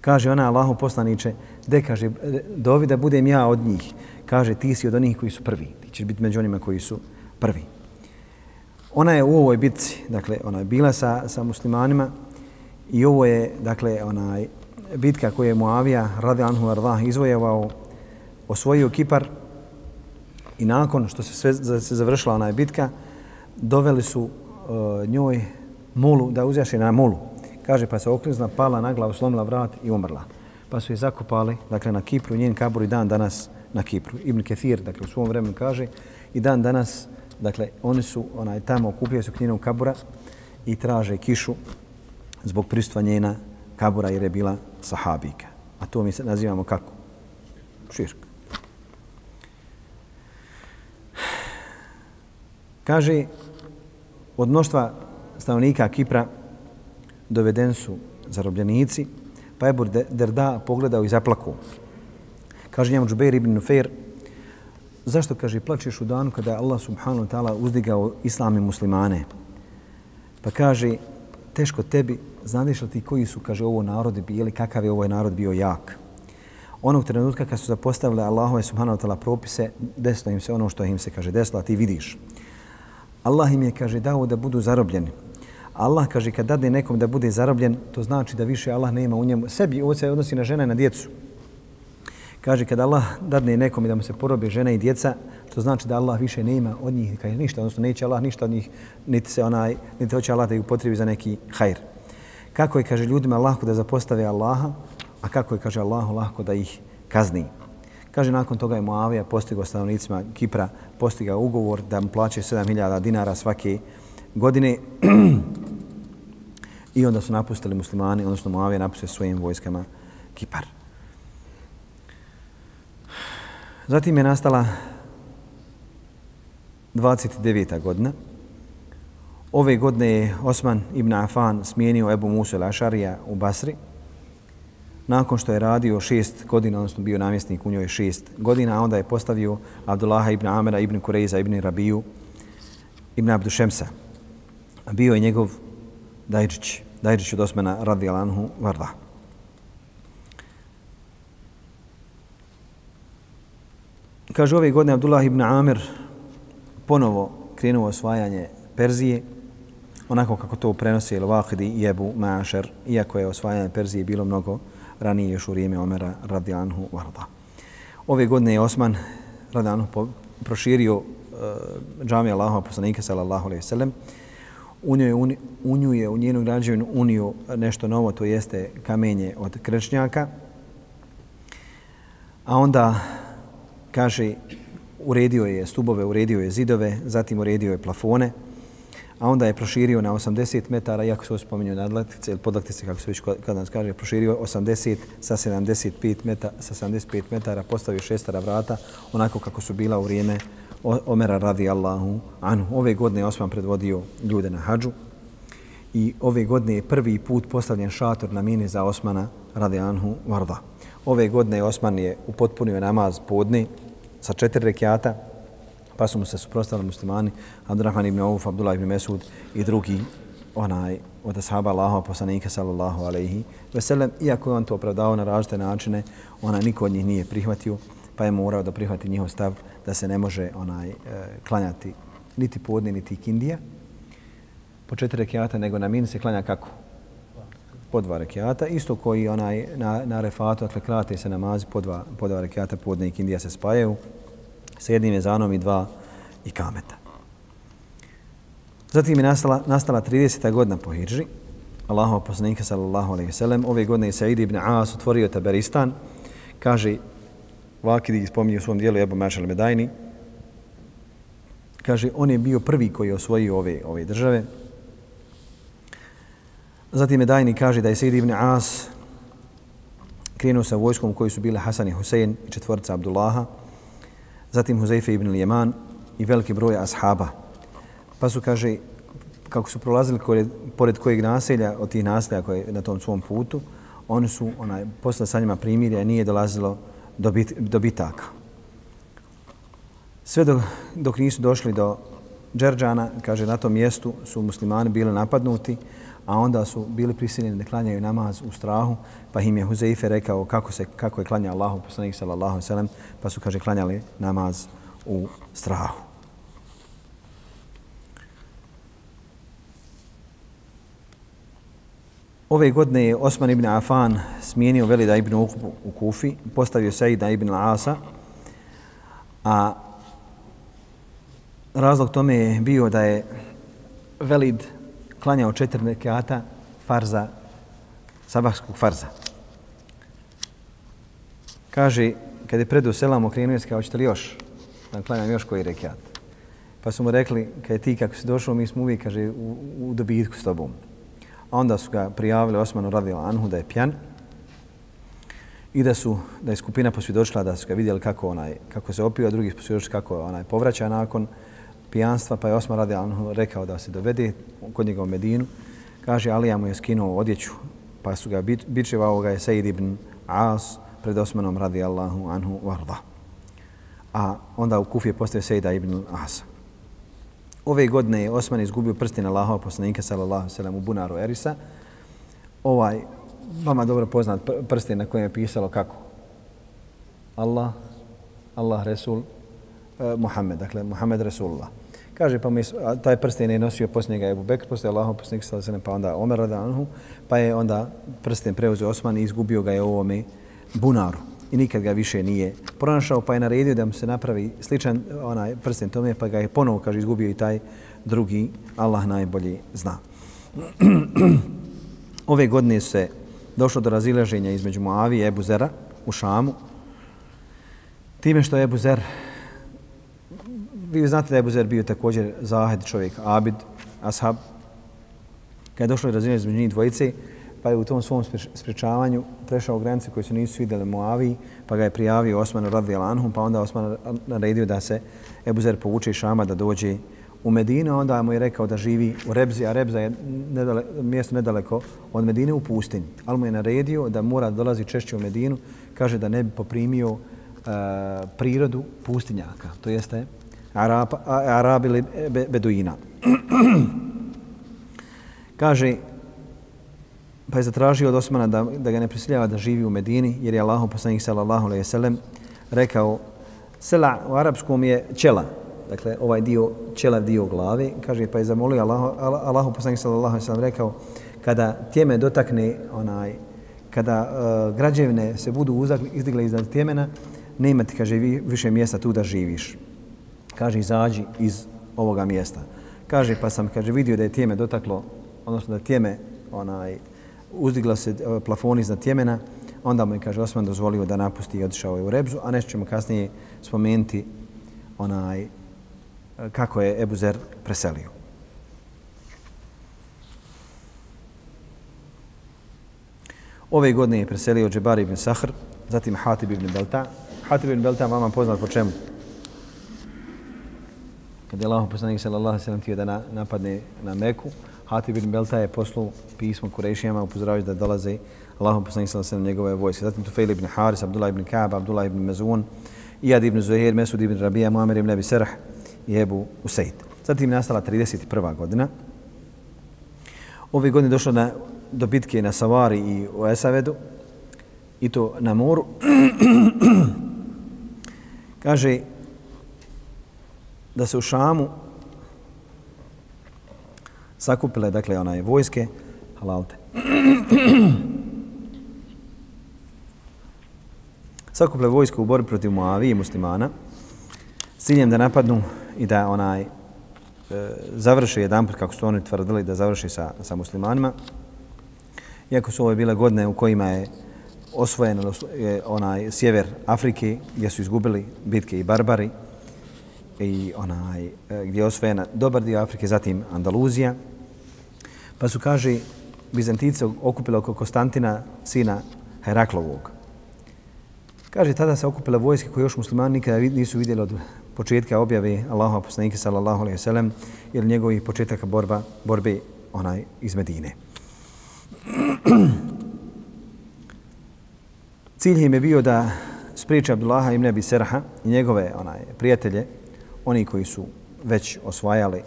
Kaže ona Allahom poslaniče, de kaže, dovi da budem ja od njih. Kaže, ti si od onih koji su prvi. Ti ćeš biti među onima koji su prvi. Ona je u ovoj bitci, dakle, ona je bila sa, sa muslimanima i ovo je, dakle, onaj bitka koju je Muavija, radi Anhu Ardah izvojevao, osvojio Kipar i nakon što se sve se završila ona bitka, doveli su uh, njoj mulu, da uzjaše na mulu. Kaže, pa se okrizna, pala na glavu, slomila vrat i umrla. pa su je zakopali dakle, na Kipru, njen kabur i dan danas na Kipru. Ibn Kethir, dakle, u svom vremenu kaže, i dan danas, dakle, oni su onaj, tamo okupljaju se k kabura i traže kišu zbog pristva njena kabura jer je bila sahabika. A to mi se nazivamo kako? Širk. Kaže, od mnoštva stanovnika Kipra doveden su zarobljenici, pa je Derda pogledao i zaplakao. Kaže njemu Džubeir ibn Nufair, zašto, kaže, plačeš u danu kada je Allah subhanahu wa ta'ala uzdigao islam i muslimane? Pa kaže, teško tebi, znaš li ti koji su, kaže, ovo narodi bili, kakav je ovaj narod bio jak? Onog trenutka kad su zapostavili Allahove subhanahu wa ta'ala propise, desilo im se ono što im se, kaže, desilo, a ti vidiš. Allah im je, kaže, dao da budu zarobljeni. Allah kaže kad dade nekom da bude zarobljen, to znači da više Allah nema u njemu. Sebi ovo se odnosi na žene i na djecu. Kaže kad Allah dadne nekom da mu se porobe žena i djeca, to znači da Allah više nema od njih kaže ništa, odnosno neće Allah ništa od njih, niti se onaj, niti hoće Allah da ih upotrebi za neki hajr. Kako je, kaže, ljudima lahko da zapostave Allaha, a kako je, kaže, Allahu lahko da ih kazni. Kaže, nakon toga je Moavija postigao stanovnicima Kipra, postigao ugovor da mu plaće 7000 dinara svake godine <clears throat> i onda su napustili muslimani, odnosno Moavija napustio svojim vojskama Kipar. Zatim je nastala 29. godina. Ove godine je Osman ibn Afan smijenio Ebu Musa al-Ašarija u Basri. Nakon što je radio šest godina, odnosno bio namjesnik u njoj šest godina, a onda je postavio Abdullaha ibn Amera, ibn Kureiza, ibn Rabiju, ibn Abdušemsa. Bio je njegov Dajđić, Dajđić od Osmana radi Alanhu Varda. Kaže, ove godine Abdullah ibn Amir ponovo krenuo osvajanje Perzije, onako kako to prenosi El-Wahidi i Ebu Mašer, iako je osvajanje Perzije bilo mnogo ranije još u vrijeme Omera radijanhu Varda. Ove godine je Osman radijanhu proširio e, uh, džamija Allahova poslanika sallallahu alaihi sallam, u njoj, uni, u nju je u njenu građevinu unio nešto novo, to jeste kamenje od krčnjaka. A onda, kaže, uredio je stubove, uredio je zidove, zatim uredio je plafone, a onda je proširio na 80 metara, iako se spominju nadlatice ili podlatice, kako se već kad nas kaže, proširio 80 sa 75 metara, sa 75 metara, postavio šestara vrata, onako kako su bila u vrijeme Omera radi Allahu anhu. Ove godine je Osman predvodio ljude na hađu i ove godine je prvi put postavljen šator na mini za Osmana radi anhu varda. Ove godine Osman je upotpunio namaz podne sa četiri rekiata, pa su mu se suprostali muslimani Abdurrahman ibn Auf, Abdullah ibn Mesud i drugi onaj od ashaba Allahova poslanika sallallahu alaihi veselem. Iako je on to opravdao na različite načine, ona niko od njih nije prihvatio, pa je morao da prihvati njihov stav da se ne može onaj e, klanjati niti podne, niti kindija po četiri rekiata, nego na min se klanja kako? Po dva rekiata. Isto koji onaj na, na refatu, dakle krate se namazi po dva, po dva rekiata, podne i kindija se spajaju sa jednim jezanom i dva i kameta. Zatim je nastala, nastala 30. godina po Hidži. Allahu poslanika sallallahu alaihi sallam. Ove godine je Sa'id ibn As otvorio Taberistan. Kaže, Vakidi spominje u svom dijelu Ebu Mašal Medajni. Kaže, on je bio prvi koji je osvojio ove, ove države. Zatim Medajni kaže da je Sa'id ibn As krenuo sa vojskom koji su bile Hasan i Husein i četvorca Abdullaha. Zatim Huzeife ibn Lijeman i veliki broj ashaba. Pa su, kaže, kako su prolazili pored, pored kojeg naselja, od tih naselja koje na tom svom putu, oni su onaj, posle sa njima primirja nije dolazilo do do bitaka Sve dok, dok nisu došli do Džerđana, kaže, na tom mjestu su muslimani bili napadnuti, a onda su bili prisiljeni da klanjaju namaz u strahu, pa im je Huzeife rekao kako, se, kako je klanja Allahu poslanik sallallahu sallam, pa su, kaže, klanjali namaz u strahu. Ove godine je Osman ibn Afan smijenio Velida ibn Ukbu u Kufi, postavio Saida ibn Asa, a razlog tome je bio da je Velid klanjao četiri rekata farza, sabahskog farza. Kaže, kad je predu selam okrenuo je, kao, ćete li još? Da klanjam još koji rekiat. Pa su mu rekli, kad je ti kako si došao, mi smo uvijek, kaže, u, u dobitku s tobom. A onda su ga prijavili Osmanu radila Anhu da je pjan i da su da je skupina posvjedočila da su ga vidjeli kako onaj kako se opio, a drugi posvjedočili kako onaj povraća nakon pijanstva, pa je Osman radi Anhu rekao da se dovede kod njega u Medinu. Kaže, Alija mu je skinuo odjeću, pa su ga bičevao ga je Sejid ibn As pred Osmanom radi Allahu Anhu varda. A onda u Kufi je postao Sejida ibn Asa. Ove godine je Osman izgubio prsten na Allahova poslanika sallallahu sallam u bunaru Erisa. Ovaj, vama dobro poznat prsten na kojem je pisalo kako? Allah, Allah Resul, eh, Muhammed, dakle Muhammed Resulullah. Kaže, pa mi, taj prsten je nosio poslije njega Ebu Bekr, poslije Allahov poslanik sallallahu sallam, pa onda Omer Radanhu, pa je onda prsten preuzeo Osman i izgubio ga je u ovome bunaru. I nikad ga više nije pronašao, pa je naredio da mu se napravi sličan onaj prsten tome, pa ga je ponovo, kaže, izgubio i taj drugi, Allah najbolji zna. <clears throat> Ove godine se došlo do razilaženja između Muavi i Ebu Zera u Šamu, time što je Ebu Zer, vi znate da je Buzer bio također zahed čovjek, abid, ashab, Kad je došlo do između njih dvojice, pa je u tom svom sprečavanju prešao granice koje su nisu vidjeli Moaviji, pa ga je prijavio Osman radi Alanhum, pa onda Osman naredio da se Ebuzer povuče iz Šama da dođe u Medinu, onda mu je rekao da živi u Rebzi, a Rebza je nedale, mjesto nedaleko od Medine u pustinji. Ali mu je naredio da mora dolazi češće u Medinu, kaže da ne bi poprimio uh, prirodu pustinjaka, to jeste Arab, Arab ili Beduina. <clears throat> kaže, pa je zatražio od Osmana da, da ga ne prisiljava da živi u Medini, jer je Allah poslanik sallallahu alejhi ve sellem rekao sela u arapskom je čela, dakle ovaj dio čela dio glave, kaže pa je zamolio Allah Allah poslanik sallallahu alejhi ve sellem rekao kada tjeme dotakne onaj kada eh, uh, građevne se budu uzakli, izdigle iznad tjemena, ne imati, kaže, vi, više mjesta tu da živiš. Kaže, izađi iz ovoga mjesta. Kaže, pa sam, kaže, vidio da je tijeme dotaklo, odnosno da tijeme onaj, uzdigla se e, plafon iznad Tjemena, onda mu je, kaže, Osman dozvolio da napusti i otišao je u Rebzu, a nešto ćemo kasnije spomenuti onaj, e, kako je Ebu Zer preselio. Ove godine je preselio Džebar ibn Sahr, zatim Hatib ibn Belta. Hatib ibn Belta vama poznat po čemu? Kada je Allah poslanik sallallahu alejhi ve sellem htio da napadne na Meku, Hatib ibn Belta je poslao pismo Kurešijama upozoravajući da dolaze Allahom poslanik sallallahu alejhi njegove vojske. Zatim Tufail ibn Haris, Abdullah ibn Ka'b, Abdullah ibn Mezun, Iyad ibn Zuhair, Mesud ibn Rabija, Muamir ibn Abi Sarh i Ebu Usaid. Zatim nastala 31. godina. Ove godine došlo na, do bitke na Savari i u Esavedu i to na moru. <clears throat> Kaže da se u Šamu sakupile dakle onaj vojske halalte. <clears throat> sakupile vojske u borbi protiv Muavije muslimana s ciljem da napadnu i da onaj e, završe jedan put kako su oni tvrdili da završe sa, sa muslimanima. Iako su ove bile godine u kojima je osvojen je onaj sjever Afrike gdje su izgubili bitke i barbari i onaj e, gdje je osvojena dobar dio Afrike, zatim Andaluzija, Pa su, kaže, Bizantice okupile oko Konstantina, sina Heraklovog. Kaže, tada se okupile vojske koje još muslimani nikada nisu vidjeli od početka objave Allaha poslanike sallallahu alaihi sallam ili njegovih početaka borba, borbe onaj iz Medine. <clears throat> Cilj im je bio da spriječe Abdullaha ibn Abi Serha i njegove onaj, prijatelje, oni koji su već osvajali uh,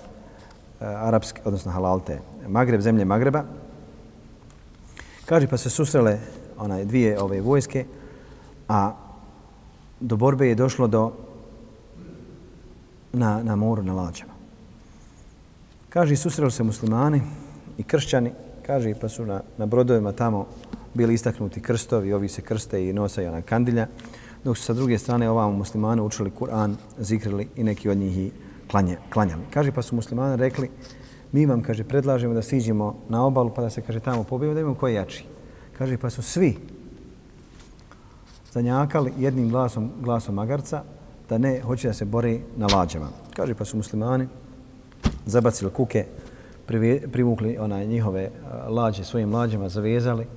arapske, odnosno halalte, Magreb, zemlje Magreba. Kaže, pa se susrele onaj, dvije ove vojske, a do borbe je došlo do na, na moru, na lađama. Kaže, susreli se muslimani i kršćani, kaže, pa su na, na brodovima tamo bili istaknuti krstovi, ovi se krste i nosaju na kandilja, dok su sa druge strane ovamo muslimane učili Kur'an, zikrili i neki od njih i klanje, klanjali. Kaže, pa su muslimani rekli, mi vam, kaže, predlažemo da siđemo na obalu pa da se, kaže, tamo pobijemo, da imamo koji jači. Kaže, pa su svi zanjakali jednim glasom, glasom magarca da ne hoće da se bori na lađama. Kaže pa su muslimani zabacili kuke, privukli onaj njihove lađe svojim lađama, zavezali.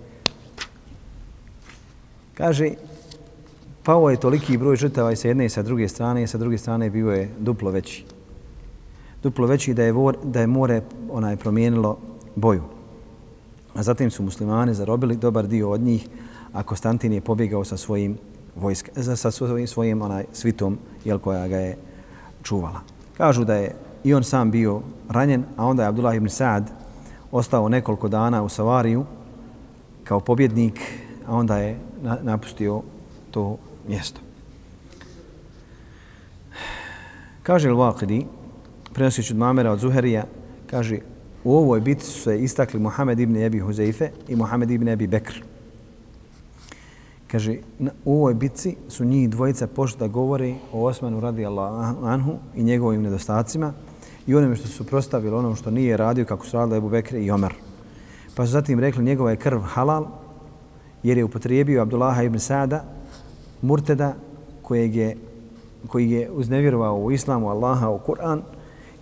Kaže, pao je toliki broj žrtava i sa jedne i sa druge strane i sa druge strane bio je duplo veći. Duplo veći da je, vor, da je more onaj promijenilo boju. A zatim su muslimani zarobili dobar dio od njih, a Konstantin je pobjegao sa svojim vojsk, sa svojim, svojim onaj svitom jel, koja ga je čuvala. Kažu da je i on sam bio ranjen, a onda je Abdullah ibn Sa'ad ostao nekoliko dana u Savariju kao pobjednik, a onda je napustio to mjesto. Kaže Al-Waqidi, prenosići od Mamera od Zuherija, kaže u ovoj bitci su se istakli Muhammed ibn Ebi Huzeife i Muhammed ibn Ebi Bekr. Kaže, u ovoj bitci su njih dvojica pošli da govori o Osmanu radi Anhu i njegovim nedostacima i onome što su prostavili onom što nije radio kako su radili Ebu Bekr i Omer. Pa su zatim rekli njegova je krv halal jer je upotrijebio Abdullaha ibn Sada, murteda kojeg je, koji je uznevjerovao u islamu Allaha u Kur'an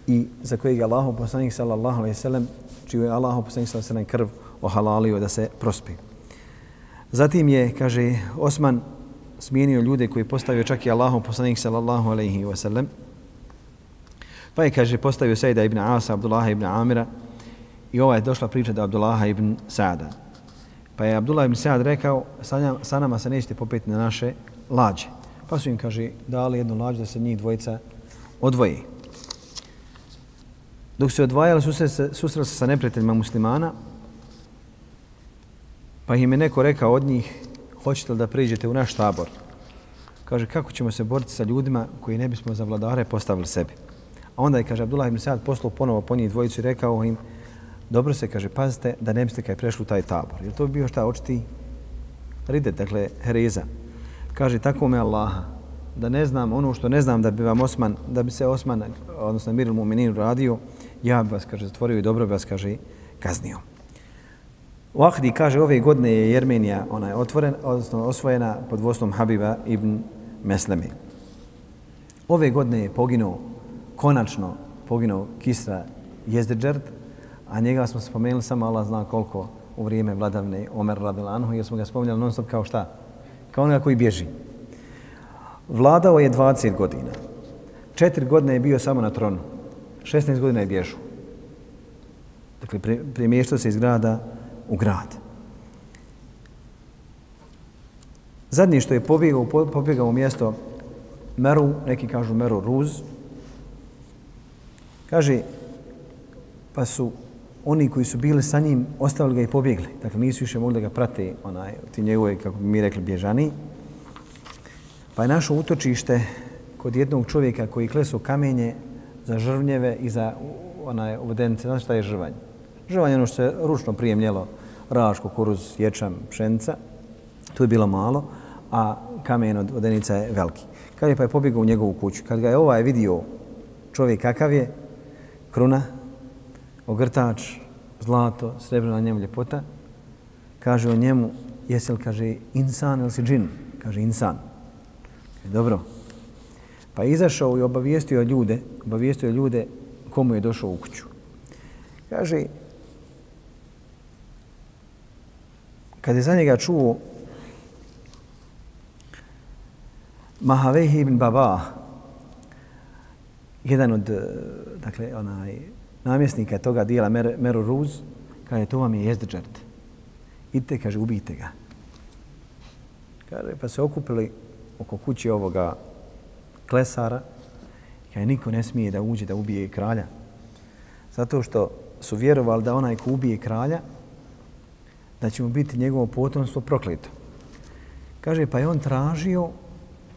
i za kojeg je Allah poslanik sallallahu alaihi sallam čiju je Allah poslanik sallallahu alaihi sallam krv ohalalio da se prospi. Zatim je, kaže, Osman smijenio ljude koji postavio čak i Allahu poslanik sallallahu alaihi wa sallam. Pa je, kaže, postavio Sejda ibn Asa, Abdullaha ibn Amira i ova je došla priča da Abdullaha ibn Sa'da. Pa je Abdullah ibn Sa'ad rekao, sa nama se nećete popeti na naše lađe. Pa su im, kaže, dali jednu lađu da se njih dvojica odvoji. Dok se odvajali, susreli se sa neprijateljima muslimana, Pa im je neko rekao od njih, hoćete li da priđete u naš tabor? Kaže, kako ćemo se boriti sa ljudima koji ne bismo za vladare postavili sebi? A onda je, kaže, Abdullah ibn Sa'ad poslao ponovo po njih dvojicu i rekao im, dobro se, kaže, pazite da ne biste kaj prešli u taj tabor. Jer to bi bio šta očiti ridet, dakle, hereza. Kaže, tako me Allaha, da ne znam ono što ne znam da bi vam Osman, da bi se Osman, odnosno Miril Mu'minin radio, ja bi vas, kaže, zatvorio i dobro bi vas, kaže, kaznio. Wahdi kaže ove godine je Jermenija ona je otvoren, odnosno osvojena pod vodstvom Habiba ibn Meslemi. Ove godine je poginuo, konačno poginuo Kisra Jezdedžerd, a njega smo spomenuli samo Allah zna koliko u vrijeme vladavne Omer Radilanhu, jer smo ga spominjali non stop kao šta? Kao onoga koji bježi. Vladao je 20 godina. Četiri godine je bio samo na tronu. 16 godina je bježu. Dakle, premještao se iz grada u grad. Zadnji što je pobjegao, pobjegao u mjesto Meru, neki kažu Meru Ruz, kaže, pa su oni koji su bili sa njim ostavili ga i pobjegli. Dakle, nisu više mogli da ga prate onaj, ti njegove, kako bi mi rekli, bježani. Pa je našo utočište kod jednog čovjeka koji klesu kamenje za žrvnjeve i za onaj uvodenice. Znaš šta je žrvanj? Žrvanj je ono što se ručno prijemljelo raž, kukuruz, ječam, pšenica. Tu je bilo malo, a kamen od vodenica je veliki. Kad je pa je pobjegao u njegovu kuću. Kad ga je ovaj vidio čovjek kakav je, kruna, ogrtač, zlato, srebrna njemu ljepota, kaže o njemu, jesi li, kaže, insan ili si džin? Kaže, insan. Kaže, dobro. Pa izašao i obavijestio ljude, obavijestio ljude komu je došao u kuću. Kaže, kad je za njega čuo Mahavehi ibn Baba, jedan od e, dakle, onaj, namjesnika toga dijela Mer, Meru Ruz, kaže, to vam je jezdđert. Idite, kaže, ubijte ga. Kaže, pa se okupili oko kuće ovoga klesara, kaže, niko ne smije da uđe da ubije kralja. Zato što su vjerovali da onaj ko ubije kralja, da će mu biti njegovo potomstvo prokleto. Kaže, pa je on tražio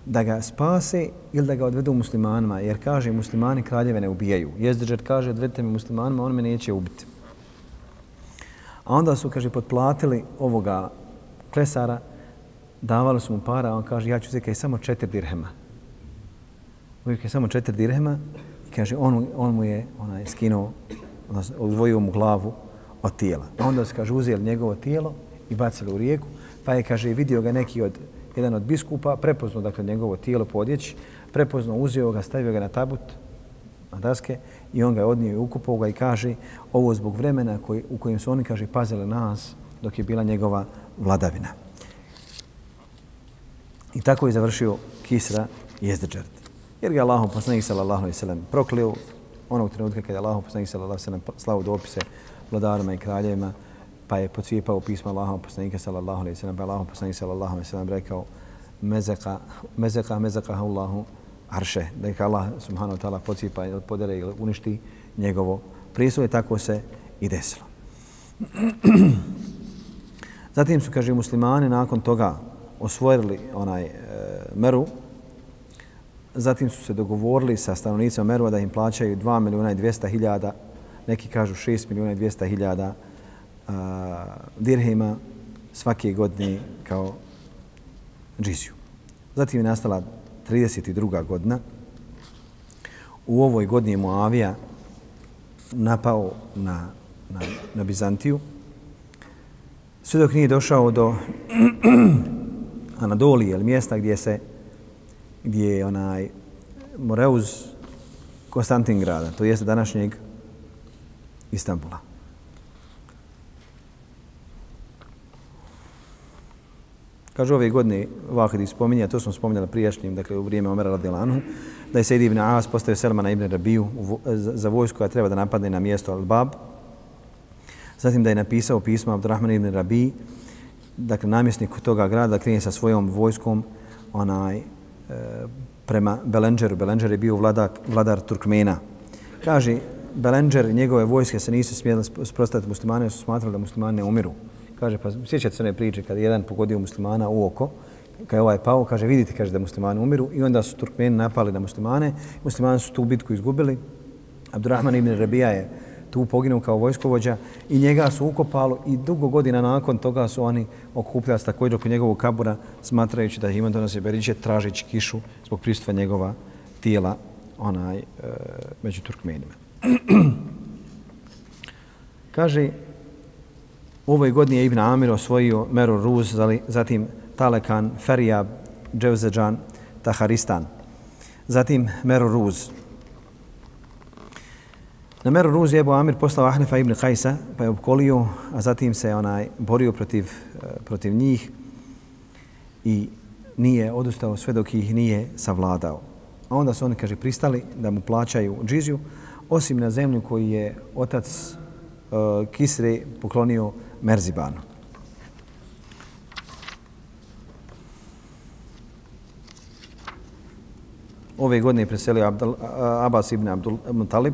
da ga spase ili da ga odvedu muslimanima, jer kaže, muslimani kraljeve ne ubijaju. Jezdržer kaže, odvedite mi muslimanima, on me neće ubiti. A onda su, kaže, potplatili ovoga klesara, davali su mu para, a on kaže, ja ću zekaj samo četiri dirhema. Uvijek je samo četiri dirhema i kaže, on, on mu je onaj, skinuo, odvojio mu glavu od tijela. Onda su, kaže, uzeli njegovo tijelo i bacili u rijeku, pa je, kaže, vidio ga neki od jedan od biskupa, prepoznao dakle njegovo tijelo po prepozno prepoznao, uzeo ga, stavio ga na tabut, na daske i on ga je odnio i ukupao ga i kaže ovo zbog vremena koji, u kojem su oni, kaže, pazili nas dok je bila njegova vladavina. I tako je završio Kisra Jezdeđard. Jer ga Allahom poslanik sallallahu alaihi sallam proklio onog trenutka kada je Allahom poslanik sallallahu alaihi sallam slavu dopise vladarima i kraljevima, pa je pocijepao pisma Allahom poslanika sallallahu alaihi sallam, pa je Allahom poslanika sallallahu alaihi sallam rekao mezeka, mezeka, mezeka Allahu arše, da je Allah subhanahu wa ta'ala pocijepa ili podere ili uništi njegovo prijestvo tako se i desilo. <clears throat> Zatim su, kaže, muslimani nakon toga osvojili onaj e, Meru, zatim su se dogovorili sa stanovnicima Merva da im plaćaju 2 milijuna i 200 hiljada, neki kažu 6 milijuna i 200 hiljada a, dirhima svake godine kao džiziju. Zatim je nastala 32. godina. U ovoj godini je Moavija napao na, na, na Bizantiju. Sve dok nije došao do <clears throat> Anadolije, ili mjesta gdje se gdje je onaj Moreuz Konstantingrada, to jeste današnjeg Istanbula. Kaže ove godine Vahidi spominja, to smo spominjali prijašnjim, dakle u vrijeme Omera radijalanu, da je Sejid ibn Aas postavio Selmana ibn Rabiju za vojsku koja treba da napadne na mjesto Al-Bab. Zatim da je napisao pismo Abdurrahman ibn Rabi, dakle namjesnik toga grada, da sa svojom vojskom onaj, e, prema Belenđeru. Belenđer je bio vladar, vladar Turkmena. Kaže, Belenđer i njegove vojske se nisu smijeli sprostaviti muslimane, su smatrali da muslimane umiru. Kaže, pa sjećate se one priče kada jedan pogodio muslimana u oko, kada je ovaj pao, kaže, vidite, kaže da muslimani umiru i onda su Turkmeni napali na muslimane. Muslimani su tu bitku izgubili. Abdurrahman ibn Rabija je tu poginuo kao vojskovođa i njega su ukopalo i dugo godina nakon toga su oni okupljali također oko njegovog kabura smatrajući da ima donose beriđe tražići kišu zbog pristupa njegova tijela onaj, e, među Turkmenima. <clears throat> Kaže, ovoj godini je Ibn Amir osvojio Meru Ruz, zatim Talekan, Ferijab, Dževzeđan, Taharistan. Zatim Meru Ruz. Na Meru Ruz je Ebu Amir poslao Ahnefa ibn Kajsa, pa je opkolio, a zatim se onaj borio protiv, eh, protiv njih i nije odustao sve dok ih nije savladao. A onda su oni, kaže, pristali da mu plaćaju džiziju, osim na zemlju koji je otac uh, Kisre poklonio Merzibanu. Ove godine je preselio Abdul, Abbas ibn Abdul Talib.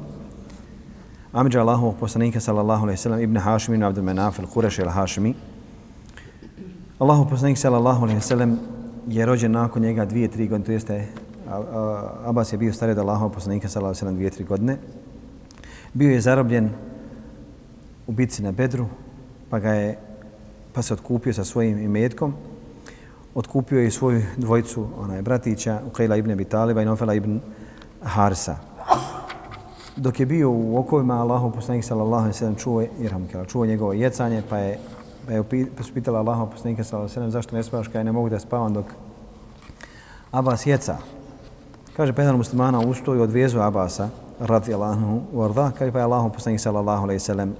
Amidža Allahovog poslanika sallallahu alaihi sallam ibn Hašim ibn Abdul Menaf al-Kureš al-Hašimi. Allahov poslanik sallallahu alaihi sallam je rođen nakon njega dvije, tri godine, to jeste Abbas je bio stariji od Allahov poslanika sallallahu alaihi sallam dvije, tri godine. Bio je zarobljen u bitci na Bedru, pa ga je pa se otkupio sa svojim imetkom. Otkupio je i svoju dvojicu, onaj bratića, Uqayla ibn Abi Taliba i Nofela ibn Harsa. Dok je bio u okovima, Allahu poslanik sallallahu alejhi ve sellem čuo, irhamkela, čuo njegovo jecanje, pa je pa je pa pitala Allahu poslanika sallallahu alejhi ve sellem zašto ne spavaš kad ne mogu da spavam dok Abbas jeca. Kaže pa pedan muslimana ustao i odvezao Abasa radijallahu anhu warda, kaže pa je Allahu poslanik sallallahu alejhi ve sellem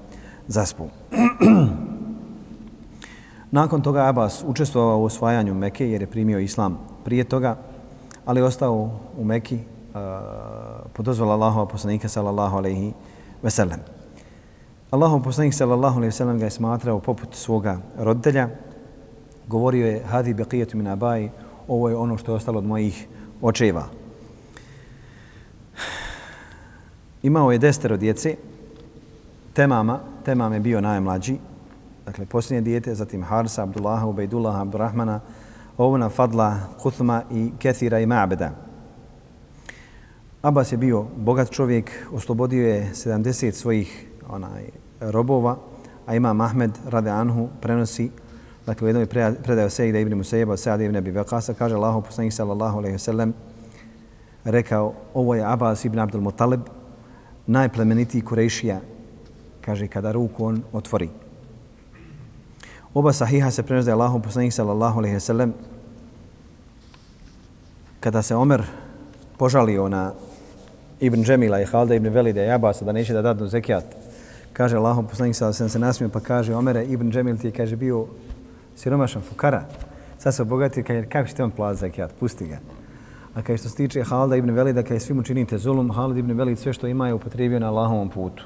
zaspao. <clears throat> Nakon toga Abbas učestvovao u osvajanju Mekke jer je primio islam prije toga, ali je ostao u Mekki uh, pod dozvolu Allahova poslanika sallallahu alejhi ve sellem. Allahov poslanik sallallahu alejhi ve sellem ga je smatrao poput svoga roditelja. Govorio je hadi baqiyatu min abai, ovo je ono što je ostalo od mojih očeva. Imao je destero djece, temama, temam je bio najmlađi, dakle posljednje dijete, zatim Harsa, Abdullaha, Ubejdullaha, Abdurrahmana, Ovna, Fadla, Kuthma i Kethira i Ma'beda. Abbas je bio bogat čovjek, oslobodio je 70 svojih onaj, robova, a ima Mahmed rade Anhu prenosi, dakle u jednoj predaju Sejda ibn Musejeba, Sejda ibn Abi Bekasa, kaže Allah, poslanik sallallahu alaihi sallam, rekao, ovo je Abbas ibn Abdul Muttalib, najplemenitiji Kurešija, kaže, kada ruku on otvori. Oba sahiha se prenosi da je Allahom poslanik sallallahu alaihi sallam kada se Omer požalio na Ibn Džemila i Halda ibn Velide i Abasa da neće da dadnu zekijat, kaže Allahom poslanik sallallahu alaihi sallam se nasmio pa kaže Omere Ibn Džemil ti je kaže bio siromašan fukara. Sad se obogati kaže kako ćete on plati zekijat, pusti ga. A kaže što se tiče Halda ibn Velida, kaže svim učinite zulum, Halid ibn Velid sve što ima je upotrebio na Allahovom putu.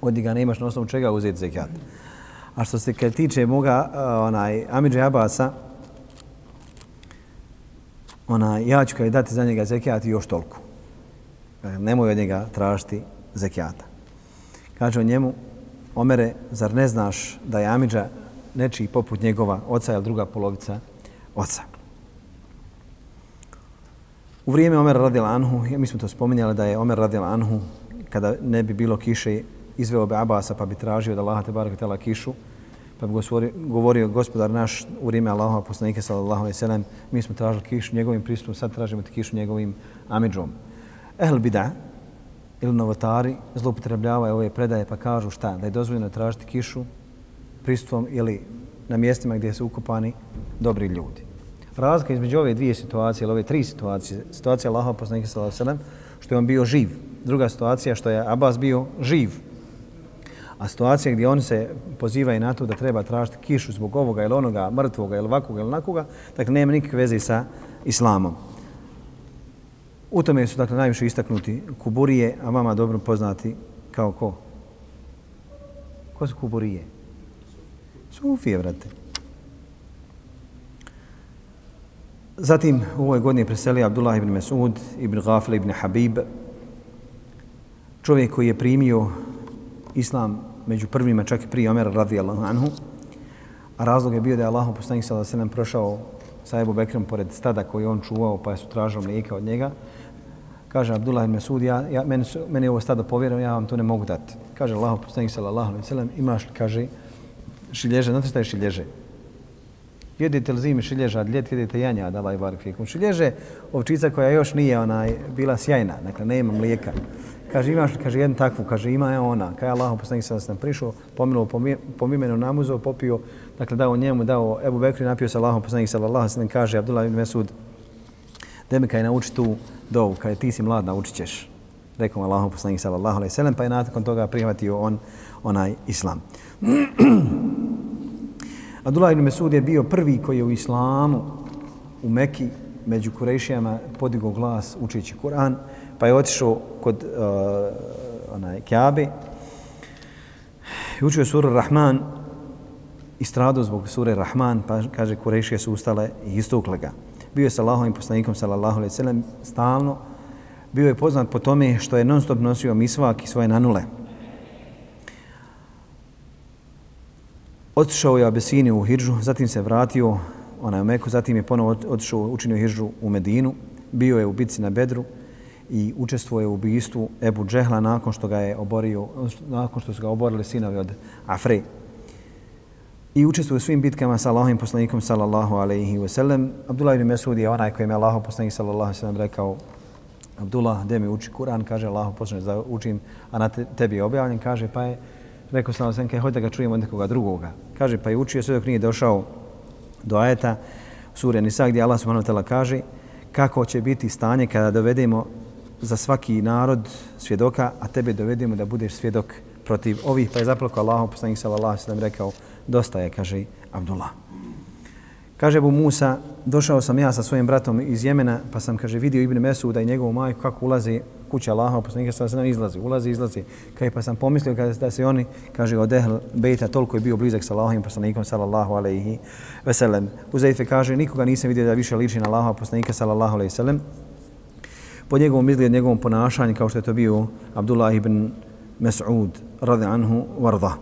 Odi ga nemaš na osnovu čega uzeti zekijat. A što se kad tiče moga e, onaj Amidža Abasa, ona, ja ću kaj dati za njega zekijat i još toliko. E, nemoj od njega tražiti zekijata. Kaže o njemu, Omere, zar ne znaš da je Amidža nečiji poput njegova oca ili druga polovica oca? U vrijeme Omer radila Anhu, mi smo to spominjali da je Omer radila Anhu, kada ne bi bilo kiše, izveo bi Abasa pa bi tražio da Allah te barak tela kišu, pa bi govorio gospodar naš u vrijeme Allahova poslanika sallallahu alejhi ve sellem mi smo tražili kišu njegovim pristupom sad tražimo ti kišu njegovim amidžom. Ehl bida ili novotari zloupotrebljavaju ove predaje pa kažu šta? Da je dozvoljeno tražiti kišu pristupom ili na mjestima gdje su ukopani dobri ljudi. Razlika između ove dvije situacije ili ove tri situacije situacija Allahova poslanika sallallahu alejhi ve sellem što je on bio živ. Druga situacija što je Abbas bio živ. A situacija gdje oni se pozivaju na to da treba tražiti kišu zbog ovoga ili onoga, mrtvoga ili ovakvoga ili onakoga, dakle nema nikakve veze sa islamom. U tome su dakle najviše istaknuti kuburije, a vama dobro poznati kao ko? Ko su kuburije? Sufije, vrate. Zatim u ovoj godini preselio Abdullah ibn Mesud, ibn Ghafil ibn Habib, čovjek koji je primio islam među prvima čak i prije Omera radijallahu anhu. A razlog je bio da je Allahu poslanik sallallahu alejhi ve prošao sa Ebu Bekrom pored stada koji on čuvao pa su tražili mlijeka od njega. Kaže Abdullah ibn Mesud, ja, ja, meni, su, meni je ovo stada povjereno, ja vam to ne mogu dati. Kaže Allah poslanik sallallahu alejhi ve sellem imaš li, kaže, šilježe, znate šta je šilježe? jedete li zimi šilježa, ljet jedete janja, da Allah i fikum. Šilježe, ovčica koja još nije onaj, bila sjajna, dakle, nema mlijeka. Kaže, imaš li, kaže, jednu takvu, kaže, ima je ona. Kaj Allah, poslanik sada sam prišao, pominuo imenu namuzo, popio, dakle, dao njemu, dao Ebu Bekri, napio se Allahom, poslanik sada Allah, sada kaže, Abdullah ibn Mesud, da mi kaj nauči tu dovu, kaj ti si mlad, naučit ćeš. Rekao mu Allahom, poslanik sada Allah, pa je nakon toga prihvatio on onaj islam. <clears throat> Abdullah ibn Mesud je bio prvi koji je u islamu, u Meki, među Kurešijama, podigao glas učeći Kur'an, pa je otišao kod uh, onaj Kjabi i učio suru Rahman i stradao zbog sure Rahman, pa kaže Kurešije su ustale i istukle ga. Bio je sa Allahovim poslanikom, sallallahu alaihi sallam, stalno. Bio je poznat po tome što je non stop nosio misvak i svoje nanule. Otišao je u Abesiniju u Hidžu, zatim se vratio onaj u Meku, zatim je ponovo otišao, učinio Hidžu u Medinu, bio je u bitci na Bedru, i učestvuje u ubijstvu Ebu Džehla nakon što ga je oborio, nakon što su ga oborili sinovi od Afre. I učestvuje u svim bitkama sa Allahovim poslanikom sallallahu alaihi wa sallam. Abdullah ibn Mesud je onaj koji je Allahov poslanik sallallahu alaihi wa sallam rekao Abdullah, gdje mi uči Kur'an, kaže Allahov poslanik da učim, a na tebi je objavljen, kaže pa je rekao sallallahu alaihi wa sallam, hoj da ga čujemo od nekoga drugoga. Kaže pa je učio sve dok nije došao do ajeta sure Nisa gdje Allah subhanahu wa ta'ala kaže kako će biti stanje kada dovedemo za svaki narod svjedoka, a tebe dovedemo da budeš svjedok protiv ovih, pa je zaplako Allah, poslanik sallallahu alaihi sallam rekao, dosta je, kaže Abdullah. Kaže Abu Musa, došao sam ja sa svojim bratom iz Jemena, pa sam, kaže, vidio Ibn Mesuda i njegovu majku kako ulazi kuća Allaha, poslanika sallallahu alaihi izlazi, ulazi, izlazi. Kaže, pa sam pomislio kada da se oni, kaže, od Ehl Bejta toliko je bio blizak sa Allahom poslanikom sallallahu alaihi veselem. Uzeife kaže, nikoga nisam vidio da više liči na Allaha, poslanika sallallahu alaihi veselem po njegovom izgledu, njegovom ponašanju, kao što je to bio Abdullah ibn Mas'ud, radi anhu, varda.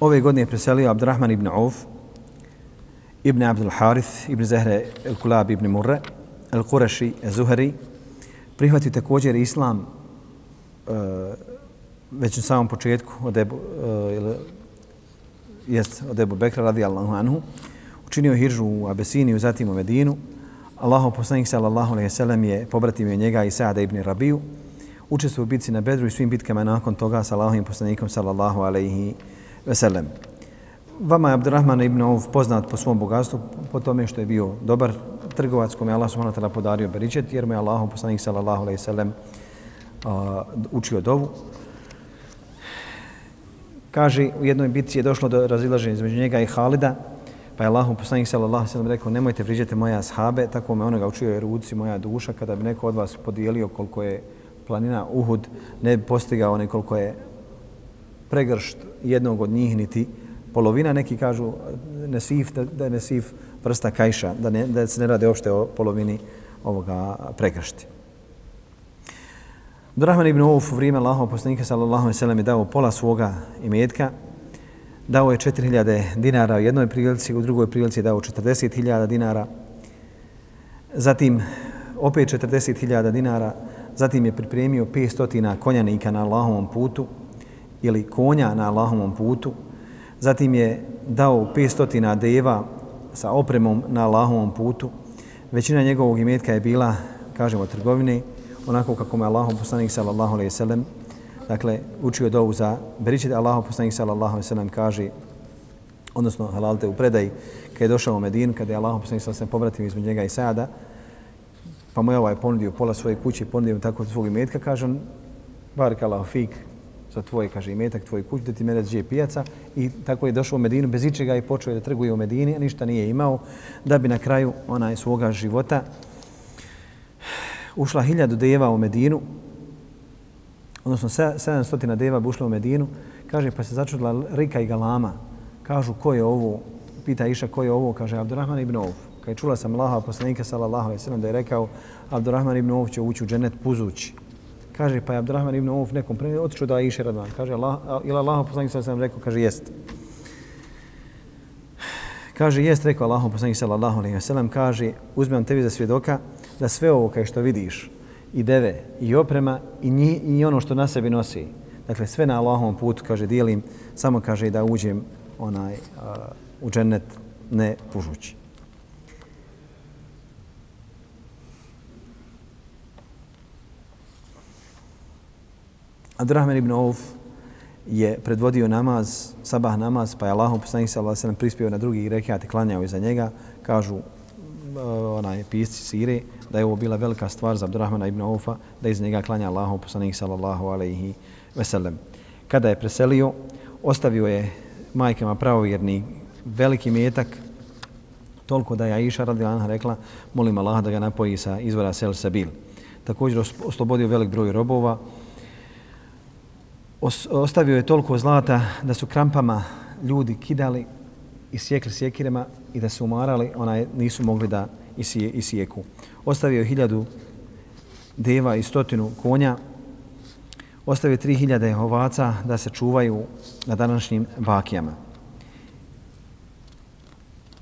Ove godine je preselio Abdurrahman ibn Auf, ibn Abdul Harith, ibn Zahre el Kulab ibn Murre, el Qurashi, el Zuhari, prihvatio također islam uh, već na samom početku od Ebu, e, uh, ili, jest, od Ebu Bekra radijallahu anhu, učinio hiržu u Abesiniju, zatim u Medinu, Allahov poslanik sallallahu alejhi ve sellem je pobratimio njega i Sa'da ibn Rabiju. Učestvovao u bitci na Bedru i svim bitkama nakon toga sa Allahovim poslanikom sallallahu alejhi ve sellem. Vama je Abdurrahman ibn Auf poznat po svom bogatstvu, po tome što je bio dobar trgovac kome je Allah subhanahu wa ta'ala podario beričet, jer mu je Allahov poslanik sallallahu alejhi ve sellem uh, učio dovu. Kaže, u jednoj bitci je došlo do razilaženja između njega i Halida, pa je Allahom poslanik sallallahu sallam rekao nemojte vriđati moje ashabe, tako me onoga učio je ruci moja duša kada bi neko od vas podijelio koliko je planina Uhud, ne bi postigao nekoliko je pregršt jednog od njih niti polovina, neki kažu nesif, da, da je nesif vrsta kajša, da, ne, da se ne rade uopšte o polovini ovoga pregršti. Abdurrahman ibn Auf u vrijeme Allahov poslanika sallallahu alejhi ve sellem je dao pola svoga imetka. Dao je 4000 dinara u jednoj prilici, u drugoj prilici je dao 40.000 dinara. Zatim opet 40.000 dinara. Zatim je pripremio 500 konjanika na Allahovom putu ili konja na Allahovom putu. Zatim je dao 500 deva sa opremom na Allahovom putu. Većina njegovog imetka je bila, kažemo, trgovine, onako kako mu je Allahom poslanik sallallahu alaihi sallam dakle, učio dovu za beričet Allahom poslanik sallallahu alaihi sallam kaže odnosno halalte u predaj kad je došao u Medinu, kada je Allahom poslanik sallallahu alaihi sallam povratio između njega i Sada pa mu je ovaj ponudio pola svoje kuće ponudio mu tako svog imetka kaže on barik Allah fik za tvoj kaže imetak, tvoj kuć, da ti mene zđe pijaca. I tako je došao u Medinu bez ičega i počeo da trguje u Medini, a ništa nije imao da bi na kraju onaj svoga života ušla hiljadu deva u Medinu, odnosno 700 deva bi ušlo u Medinu, kaže pa se začudila Rika i Galama. Kažu ko je ovo, pita Iša ko je ovo, kaže Abdurrahman ibn Auf. Kad čula sam Allaha poslanika sallallahu alejhi ve sellem da je rekao Abdurrahman ibn Auf će ući u dženet puzući. Kaže pa je Abdurrahman ibn Auf nekom pre otišao da Iša radvan. Kaže Allah ili Allaha poslanik sallallahu alejhi rekao kaže jest. Kaže jest rekao Allahu poslanik sallallahu alejhi ve sellem kaže uzmem tebi za svjedoka da sve ovo kaj što vidiš, i deve, i oprema, i, nji, i ono što na sebi nosi, dakle sve na Allahovom putu, kaže, dijelim, samo kaže da uđem onaj, uh, u džennet ne pužući. Abdurrahman ibn Auf je predvodio namaz, sabah namaz, pa je Allahom poslanik sallallahu alejhi ve sellem prispio na drugi rekat i klanjao iza njega, kažu Eh, onaj pisci sire, da je ovo bila velika stvar za Abdurrahmana ibn Aufa, da iz njega klanja Allahu poslanik sallallahu alaihi sellem. Kada je preselio, ostavio je majkama pravovjerni veliki metak, toliko da je Aisha radi Anha rekla, molim Allah da ga napoji sa izvora Sel Sabil. Također oslobodio velik broj robova, ostavio je toliko zlata da su krampama ljudi kidali i sjekli sjekirema i da su umarali, onaj nisu mogli da isije, isijeku. Ostavio hiljadu deva i stotinu konja. Ostavio tri hiljade ovaca da se čuvaju na današnjim bakijama.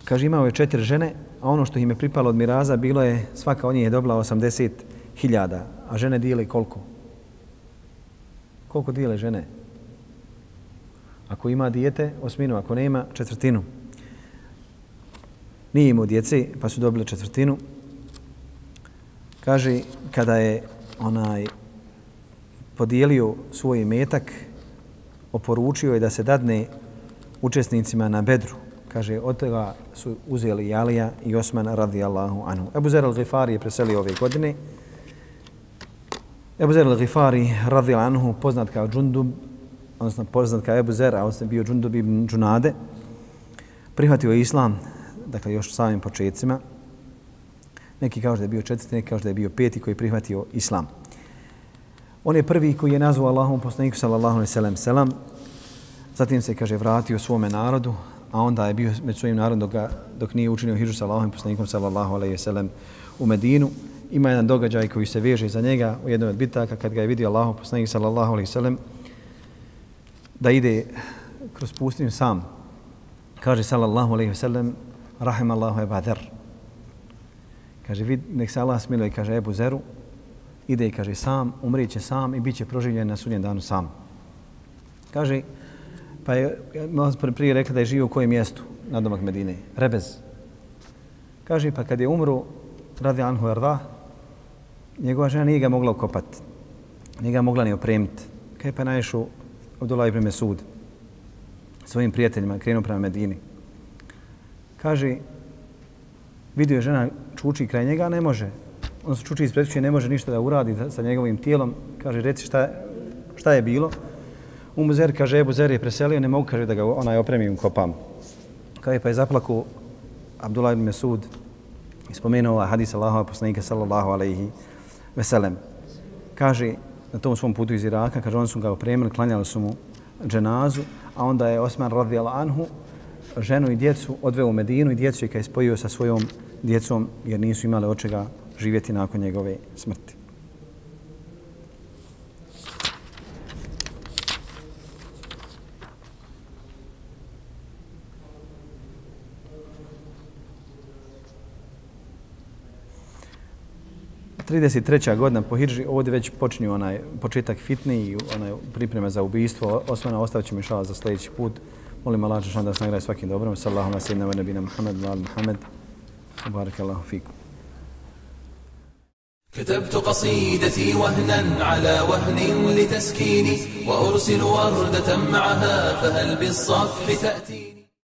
Kaže, imao je četiri žene, a ono što im je pripalo od miraza bilo je, svaka od njih je dobila 80 hiljada, a žene dijeli koliko? Koliko dijele žene? Ako ima dijete, osminu, ako nema, četvrtinu nije imao djece, pa su dobili četvrtinu. Kaže, kada je onaj podijelio svoj metak, oporučio je da se dadne učesnicima na bedru. Kaže, od toga su uzeli Jalija i Osman radijallahu anhu. Ebu Zer al-Ghifari je preselio ove godine. Ebu Zer al-Ghifari radijallahu anhu, poznat kao Džundub, odnosno poznat kao Ebu Zer, a on bio Džundub ibn Džunade, prihvatio islam dakle još samim početcima. Neki kažu da je bio četvrti, neki kažu da je bio peti koji je prihvatio islam. On je prvi koji je nazvao Allahom poslaniku sallallahu alaihi sallam selam. Zatim se, kaže, vratio svome narodu, a onda je bio među svojim narodom dok, dok nije učinio hiđu sa Allahom poslanikom sallallahu alaihi sallam u Medinu. Ima jedan događaj koji se veže za njega u jednom od bitaka kad ga je vidio Allahom poslanik sallallahu alaihi sallam da ide kroz pustinju sam. Kaže sallallahu alaihi sallam rahim Allahu Eba Zer. Kaže, vid, nek se Allah smiluje, kaže Ebu Zeru, ide i kaže sam, umriće sam i bit će proživljen na sudnjem danu sam. Kaže, pa je malo prije rekla da je živio u kojem mjestu na domak Medine? Rebez. Kaže, pa kad je umru, radi Anhu Erda, njegova žena nije ga mogla ukopati. Nije ga mogla ni opremiti. Kaj pa naješu Abdullah ibn Mesud svojim prijateljima, krenuo prema Medini kaže, Vidio je žena čuči kraj njega, ne može. On se čuči ispred kuće, ne može ništa da uradi sa njegovim tijelom. Kaže, reci šta, šta je bilo. Umu Zer kaže, Ebu Zer je preselio, ne mogu kaže da ga onaj opremim kopam. Kaže, pa je zaplaku Abdullah ibn Mesud i spomenuo ovaj hadis Allahova poslanika sallallahu alaihi veselem. Kaže, na tom svom putu iz Iraka, kaže, oni su ga opremili, klanjali su mu dženazu, a onda je Osman radijallahu anhu ženu i djecu odveo u Medinu i djecu je kaj spojio sa svojom djecom jer nisu imale od čega živjeti nakon njegove smrti. 33. godina po Hidži, ovdje već počinju onaj početak fitni i onaj priprema za ubijstvo. Osmana ostavit ćemo za sljedeći put. Molim Allah da nas nagraje svakim dobrom. Sallahu na sjedna nebina Muhammed, Val Muhammed. Barak Allahu fikum. كتبت قصيدتي وهنا على وهن لتسكيني وأرسل وردة معها فهل بالصفح تأتي